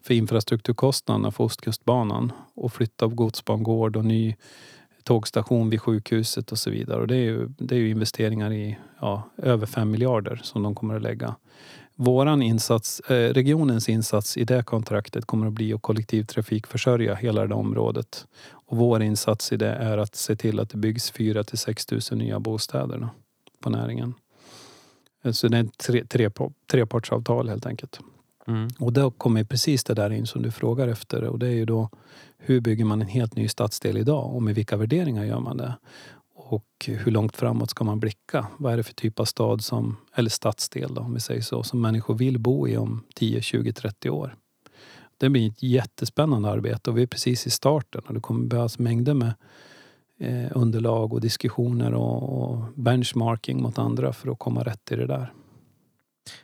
för infrastrukturkostnaderna för Ostkustbanan och flytta av godsbangård och ny tågstation vid sjukhuset och så vidare. Och det är ju, det är ju investeringar i ja, över 5 miljarder som de kommer att lägga. Våran insats, eh, regionens insats i det kontraktet kommer att bli att kollektivtrafikförsörja hela det området. Och vår insats i det är att se till att det byggs 4 till 6 000 nya bostäder då, på näringen. Eh, så det är ett tre, tre, trepartsavtal helt enkelt. Mm. Och då kommer precis det där in som du frågar efter. Och det är ju då hur bygger man en helt ny stadsdel idag och med vilka värderingar gör man det? Och hur långt framåt ska man blicka? Vad är det för typ av stad som, eller stadsdel då, om vi säger så, som människor vill bo i om 10, 20, 30 år? Det blir ett jättespännande arbete och vi är precis i starten och det kommer behövas mängder med eh, underlag och diskussioner och, och benchmarking mot andra för att komma rätt i det där.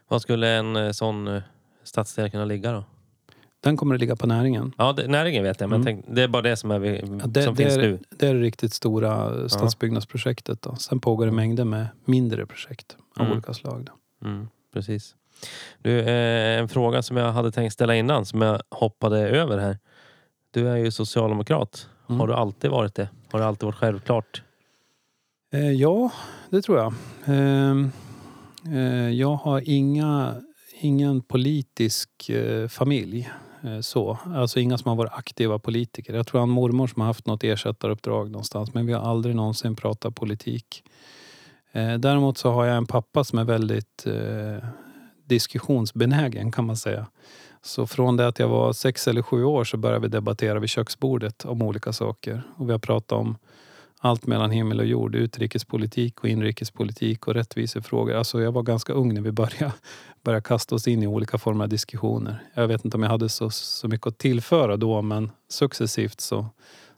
Var skulle en eh, sån eh, stadsdel kunna ligga då? Den kommer att ligga på näringen. Ja, det, näringen vet jag, men Mm. tänk, det är bara det som, är, Ja, det, som det, finns är, nu. det är det riktigt stora stadsbyggnadsprojektet. Då. Sen pågår det mängder med mindre projekt av Mm. olika slag. Mm, precis. Du, eh, en fråga som jag hade tänkt ställa innan, som jag hoppade över här. Du är ju socialdemokrat. Mm. Har du alltid varit det? Har det alltid varit självklart? Eh, ja, det tror jag. Eh, eh, jag har inga, ingen politisk eh, familj. Eh, så. Alltså inga som har varit aktiva politiker. Jag tror han mormor som har haft något ersättaruppdrag någonstans men vi har aldrig någonsin pratat politik. Eh, däremot så har jag en pappa som är väldigt eh, diskussionsbenägen kan man säga. Så från det att jag var sex eller sju år så började vi debattera vid köksbordet om olika saker. Och vi har pratat om allt mellan himmel och jord. Utrikespolitik och inrikespolitik och rättvisefrågor. Alltså jag var ganska ung när vi började, började kasta oss in i olika former av diskussioner. Jag vet inte om jag hade så, så mycket att tillföra då men successivt så,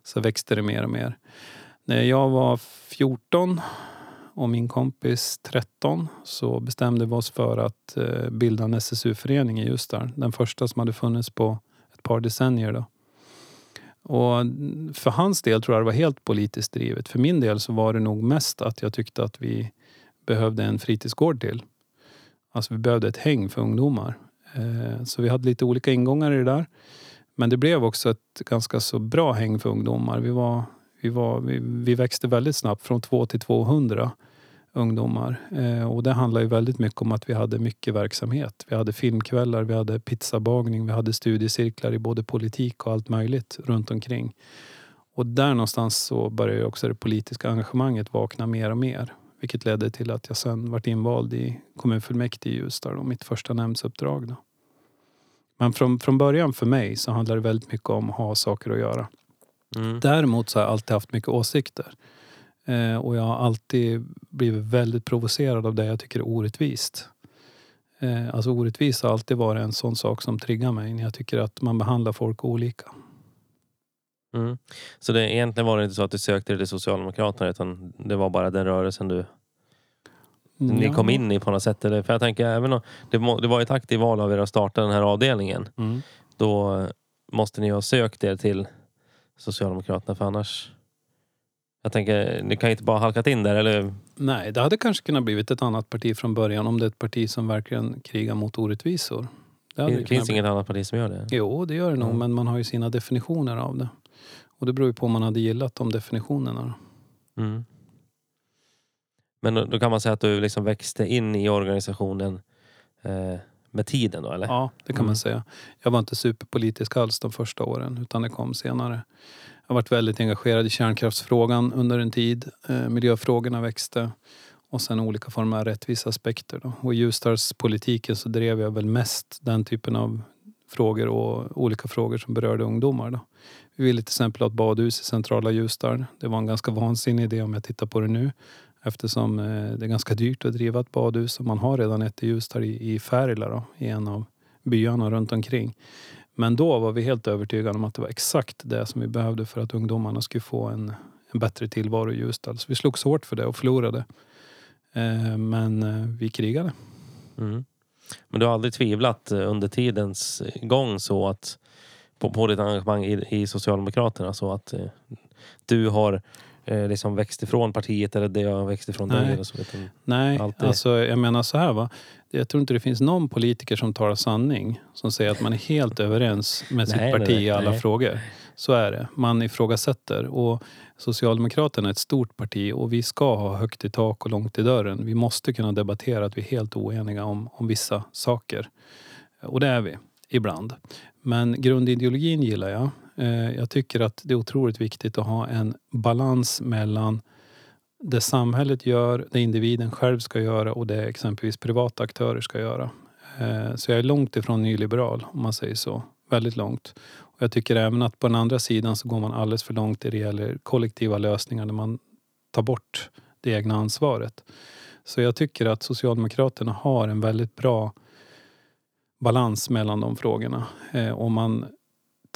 så växte det mer och mer. När jag var 14 och min kompis 13 så bestämde vi oss för att eh, bilda en SSU-förening i Ljusdal. Den första som hade funnits på ett par decennier. Då. Och för hans del tror jag det var helt politiskt drivet. För min del så var det nog mest att jag tyckte att vi behövde en fritidsgård till. Alltså vi behövde ett häng för ungdomar. Eh, så vi hade lite olika ingångar i det där. Men det blev också ett ganska så bra häng för ungdomar. Vi, var, vi, var, vi, vi växte väldigt snabbt från 2 till 200 ungdomar. Eh, Och det handlar ju väldigt mycket om att vi hade mycket verksamhet. Vi hade filmkvällar, vi hade pizzabagning, vi hade studiecirklar i både politik och allt möjligt runt omkring. Och där någonstans så började också det politiska engagemanget vakna mer och mer. Vilket ledde till att jag sen vart invald i kommunfullmäktige i Ljusdal och mitt första nämndsuppdrag. Då. Men från, från början för mig så handlar det väldigt mycket om att ha saker att göra. Mm. Däremot så har jag alltid haft mycket åsikter. Eh, och jag har alltid blivit väldigt provocerad av det jag tycker är orättvist. Eh, alltså orättvisa har alltid varit en sån sak som triggar mig när jag tycker att man behandlar folk olika. Mm. Så det, egentligen var det inte så att du sökte dig till Socialdemokraterna utan det var bara den rörelsen du ni Ja. kom in i på något sätt? Eller? För jag tänker, även om, det, det var ett aktivt val av er att starta den här avdelningen. Mm. Då måste ni ha sökt er till Socialdemokraterna för annars... Jag tänker, ni kan ju inte bara halkat in där eller? Nej, det hade kanske kunnat blivit ett annat parti från början om det är ett parti som verkligen krigar mot orättvisor. Det hade Det finns bli. inget annat parti som gör det? Jo, det gör det nog, Mm. men man har ju sina definitioner av det. Och det beror ju på om man hade gillat de definitionerna. Mm. Men då, då kan man säga att du liksom växte in i organisationen eh, med tiden då eller? Ja, det kan Mm. man säga. Jag var inte superpolitisk alls de första åren, utan det kom senare. Jag har varit väldigt engagerad i kärnkraftsfrågan under en tid. Eh, miljöfrågorna växte. Och sen olika former av rättviseaspekter. Då. Och i Ljusdalspolitiken så drev jag väl mest den typen av frågor och olika frågor som berörde ungdomar. Då. Vi ville till exempel ha ett badhus i centrala Ljusdal. Det var en ganska vansinnig idé om jag tittar på det nu. Eftersom eh, det är ganska dyrt att driva ett badhus och man har redan ett i Ljusdal i, i Färila då, i en av byarna runt omkring. Men då var vi helt övertygade om att det var exakt det som vi behövde för att ungdomarna skulle få en, en bättre tillvaro i Ljusdal. Så vi slogs hårt för det och förlorade. Eh, men eh, vi krigade. Mm. Men du har aldrig tvivlat eh, under tidens gång så att på, på ditt engagemang i, i Socialdemokraterna så att eh, du har eh, liksom växt ifrån partiet eller det har växt ifrån dig? Nej. Eller så, utan, Nej, Alltid. alltså jag menar så här va. Jag tror inte det finns någon politiker som talar sanning som säger att man är helt överens med sitt nej, parti nej, i alla nej. frågor. Så är det. Man ifrågasätter. Och Socialdemokraterna är ett stort parti och vi ska ha högt i tak och långt i dörren. Vi måste kunna debattera att vi är helt oeniga om, om vissa saker. Och det är vi, ibland. Men grundideologin gillar jag. Eh, jag tycker att det är otroligt viktigt att ha en balans mellan det samhället gör, det individen själv ska göra och det exempelvis privata aktörer ska göra. Eh, så jag är långt ifrån nyliberal om man säger så. Väldigt långt. Och jag tycker även att på den andra sidan så går man alldeles för långt när det gäller kollektiva lösningar där man tar bort det egna ansvaret. Så jag tycker att Socialdemokraterna har en väldigt bra balans mellan de frågorna. Eh, om man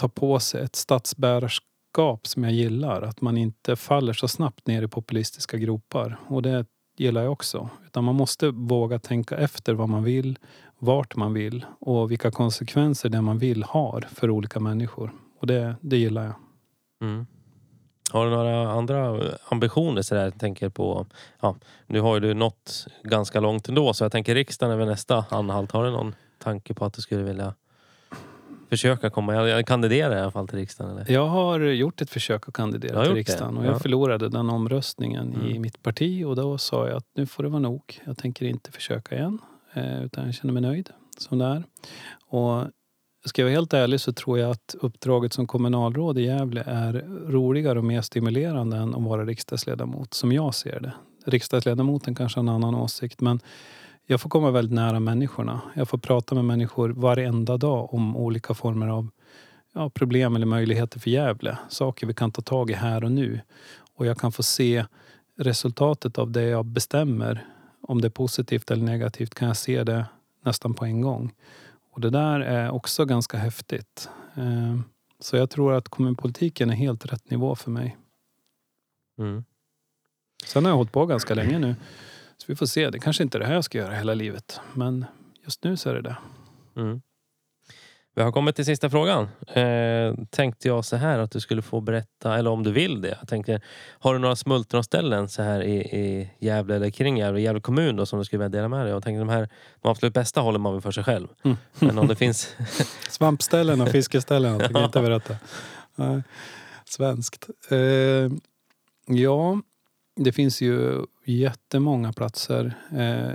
ta på sig ett statsbärarskap som jag gillar. Att man inte faller så snabbt ner i populistiska gropar. Och det gillar jag också. Utan man måste våga tänka efter vad man vill, vart man vill och vilka konsekvenser det man vill har för olika människor. Och det, det gillar jag. Mm. Har du några andra ambitioner? Så där? Jag tänker på, ja, nu har ju du nått ganska långt ändå så jag tänker riksdagen är väl nästa anhalt. Har du någon tanke på att du skulle vilja försöka komma, jag kandiderar i alla fall till riksdagen? Eller? Jag har gjort ett försök att kandidera till riksdagen och jag ja. förlorade den omröstningen mm. i mitt parti och då sa jag att nu får det vara nog. Jag tänker inte försöka igen eh, utan jag känner mig nöjd som det är. Och ska jag vara helt ärlig så tror jag att uppdraget som kommunalråd i Gävle är roligare och mer stimulerande än att vara riksdagsledamot, som jag ser det. Riksdagsledamoten kanske har en annan åsikt men jag får komma väldigt nära människorna. Jag får prata med människor varenda dag om olika former av ja, problem eller möjligheter för Gävle. Saker vi kan ta tag i här och nu. Och jag kan få se resultatet av det jag bestämmer. Om det är positivt eller negativt kan jag se det nästan på en gång. Och det där är också ganska häftigt. Eh, så jag tror att kommunpolitiken är helt rätt nivå för mig. Mm. Sen har jag hållit på ganska länge nu. Så vi får se. Det kanske inte är det här jag ska göra hela livet. Men just nu så är det det. Mm. Vi har kommit till sista frågan. Eh, tänkte jag så här att du skulle få berätta, eller om du vill det. Jag tänkte, har du några smultronställen så här i, i Gävle eller kring Gävle, Gävle kommun då, som du skulle vilja dela med dig Jag tänkte de här, de absolut bästa håller man väl för sig själv. Mm. Men om det finns... Svampställen och fiskeställen, jag tänker inte berätta. Nej. Svenskt. Eh, ja, det finns ju jättemånga platser. Eh,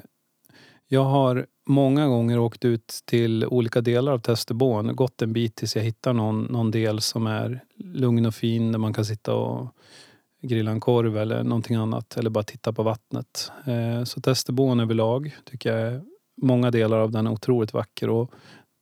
jag har många gånger åkt ut till olika delar av Testerborn. Gått en bit tills jag hittar någon, någon del som är lugn och fin där man kan sitta och grilla en korv eller någonting annat. Eller bara titta på vattnet. Eh, så Testerborn överlag tycker jag många delar av den är otroligt vacker. Och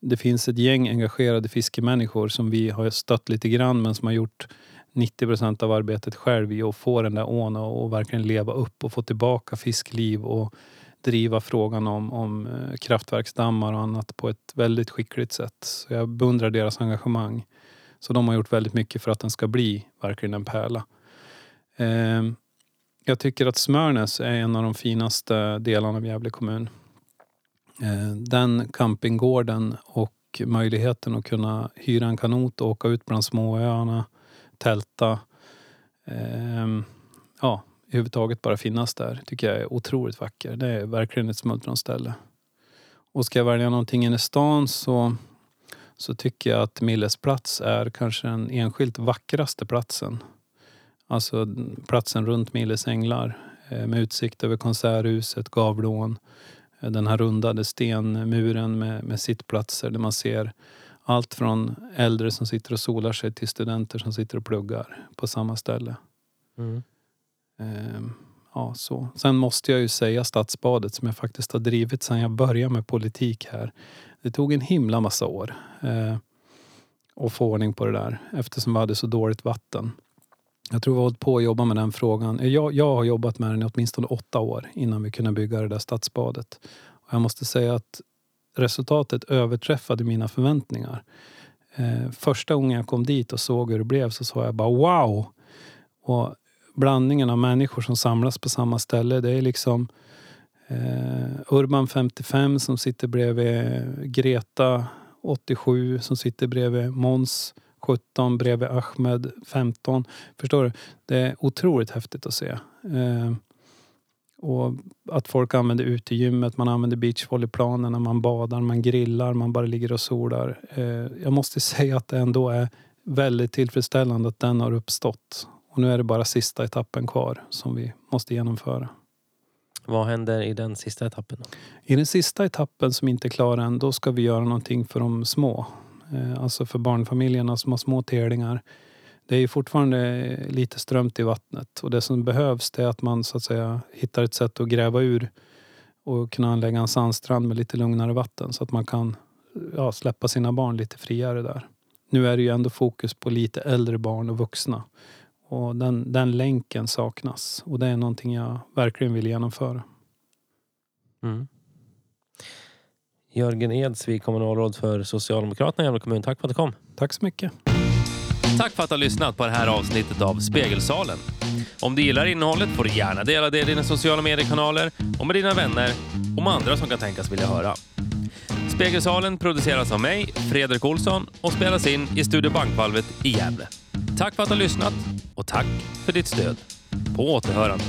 det finns ett gäng engagerade fiskemänniskor som vi har stött lite grann men som har gjort 90 procent av arbetet själv i att få den där ån och verkligen leva upp och få tillbaka fiskliv och driva frågan om, om eh, kraftverksdammar och annat på ett väldigt skickligt sätt. Så jag beundrar deras engagemang. Så de har gjort väldigt mycket för att den ska bli verkligen en pärla. Eh, jag tycker att Smörnäs är en av de finaste delarna av Gävle kommun. Eh, den campinggården och möjligheten att kunna hyra en kanot och åka ut bland småöarna, tälta. Eh, ja, överhuvudtaget bara finnas där tycker jag är otroligt vacker. Det är verkligen ett smultronställe. Och ska jag välja någonting inne i stan så, så tycker jag att Milles plats är kanske den enskilt vackraste platsen. Alltså platsen runt Milles änglar eh, med utsikt över Konserthuset, Gavlån. Eh, den här rundade stenmuren med, med sittplatser där man ser allt från äldre som sitter och solar sig till studenter som sitter och pluggar på samma ställe. Mm. Ehm, ja, så. Sen måste jag ju säga Stadsbadet som jag faktiskt har drivit sedan jag började med politik här. Det tog en himla massa år eh, att få ordning på det där eftersom vi hade så dåligt vatten. Jag tror vi har hållit på att jobba med den frågan. Jag, jag har jobbat med den i åtminstone åtta år innan vi kunde bygga det där stadsbadet. Och jag måste säga att resultatet överträffade mina förväntningar. Eh, första gången jag kom dit och såg hur det blev så sa jag bara wow! Och blandningen av människor som samlas på samma ställe. Det är liksom eh, Urban 55 som sitter bredvid Greta 87 som sitter bredvid Mons 17 bredvid Ahmed 15. Förstår du? Det är otroligt häftigt att se. Eh, och att folk använder utegymmet, man använder beachvolleyplanerna, man badar, man grillar, man bara ligger och solar. Eh, jag måste säga att det ändå är väldigt tillfredsställande att den har uppstått. Och nu är det bara sista etappen kvar som vi måste genomföra. Vad händer i den sista etappen? Då? I den sista etappen som inte är klar än, då ska vi göra någonting för de små. Eh, alltså för barnfamiljerna som har små telingar. Det är fortfarande lite strömt i vattnet och det som behövs är att man så att säga hittar ett sätt att gräva ur och kunna anlägga en sandstrand med lite lugnare vatten så att man kan ja, släppa sina barn lite friare där. Nu är det ju ändå fokus på lite äldre barn och vuxna. Och den, den länken saknas. Och det är någonting jag verkligen vill genomföra. Mm. Jörgen Edsvik, kommunalråd för Socialdemokraterna i Gävle kommun. Tack för att du kom. Tack så mycket. Tack för att du har lyssnat på det här avsnittet av Spegelsalen. Om du gillar innehållet får du gärna dela det i dina sociala mediekanaler och med dina vänner och med andra som kan tänkas vilja höra. Spegelsalen produceras av mig, Fredrik Olsson och spelas in i Studio Bankvalvet i Gävle. Tack för att du har lyssnat och tack för ditt stöd. På återhörande.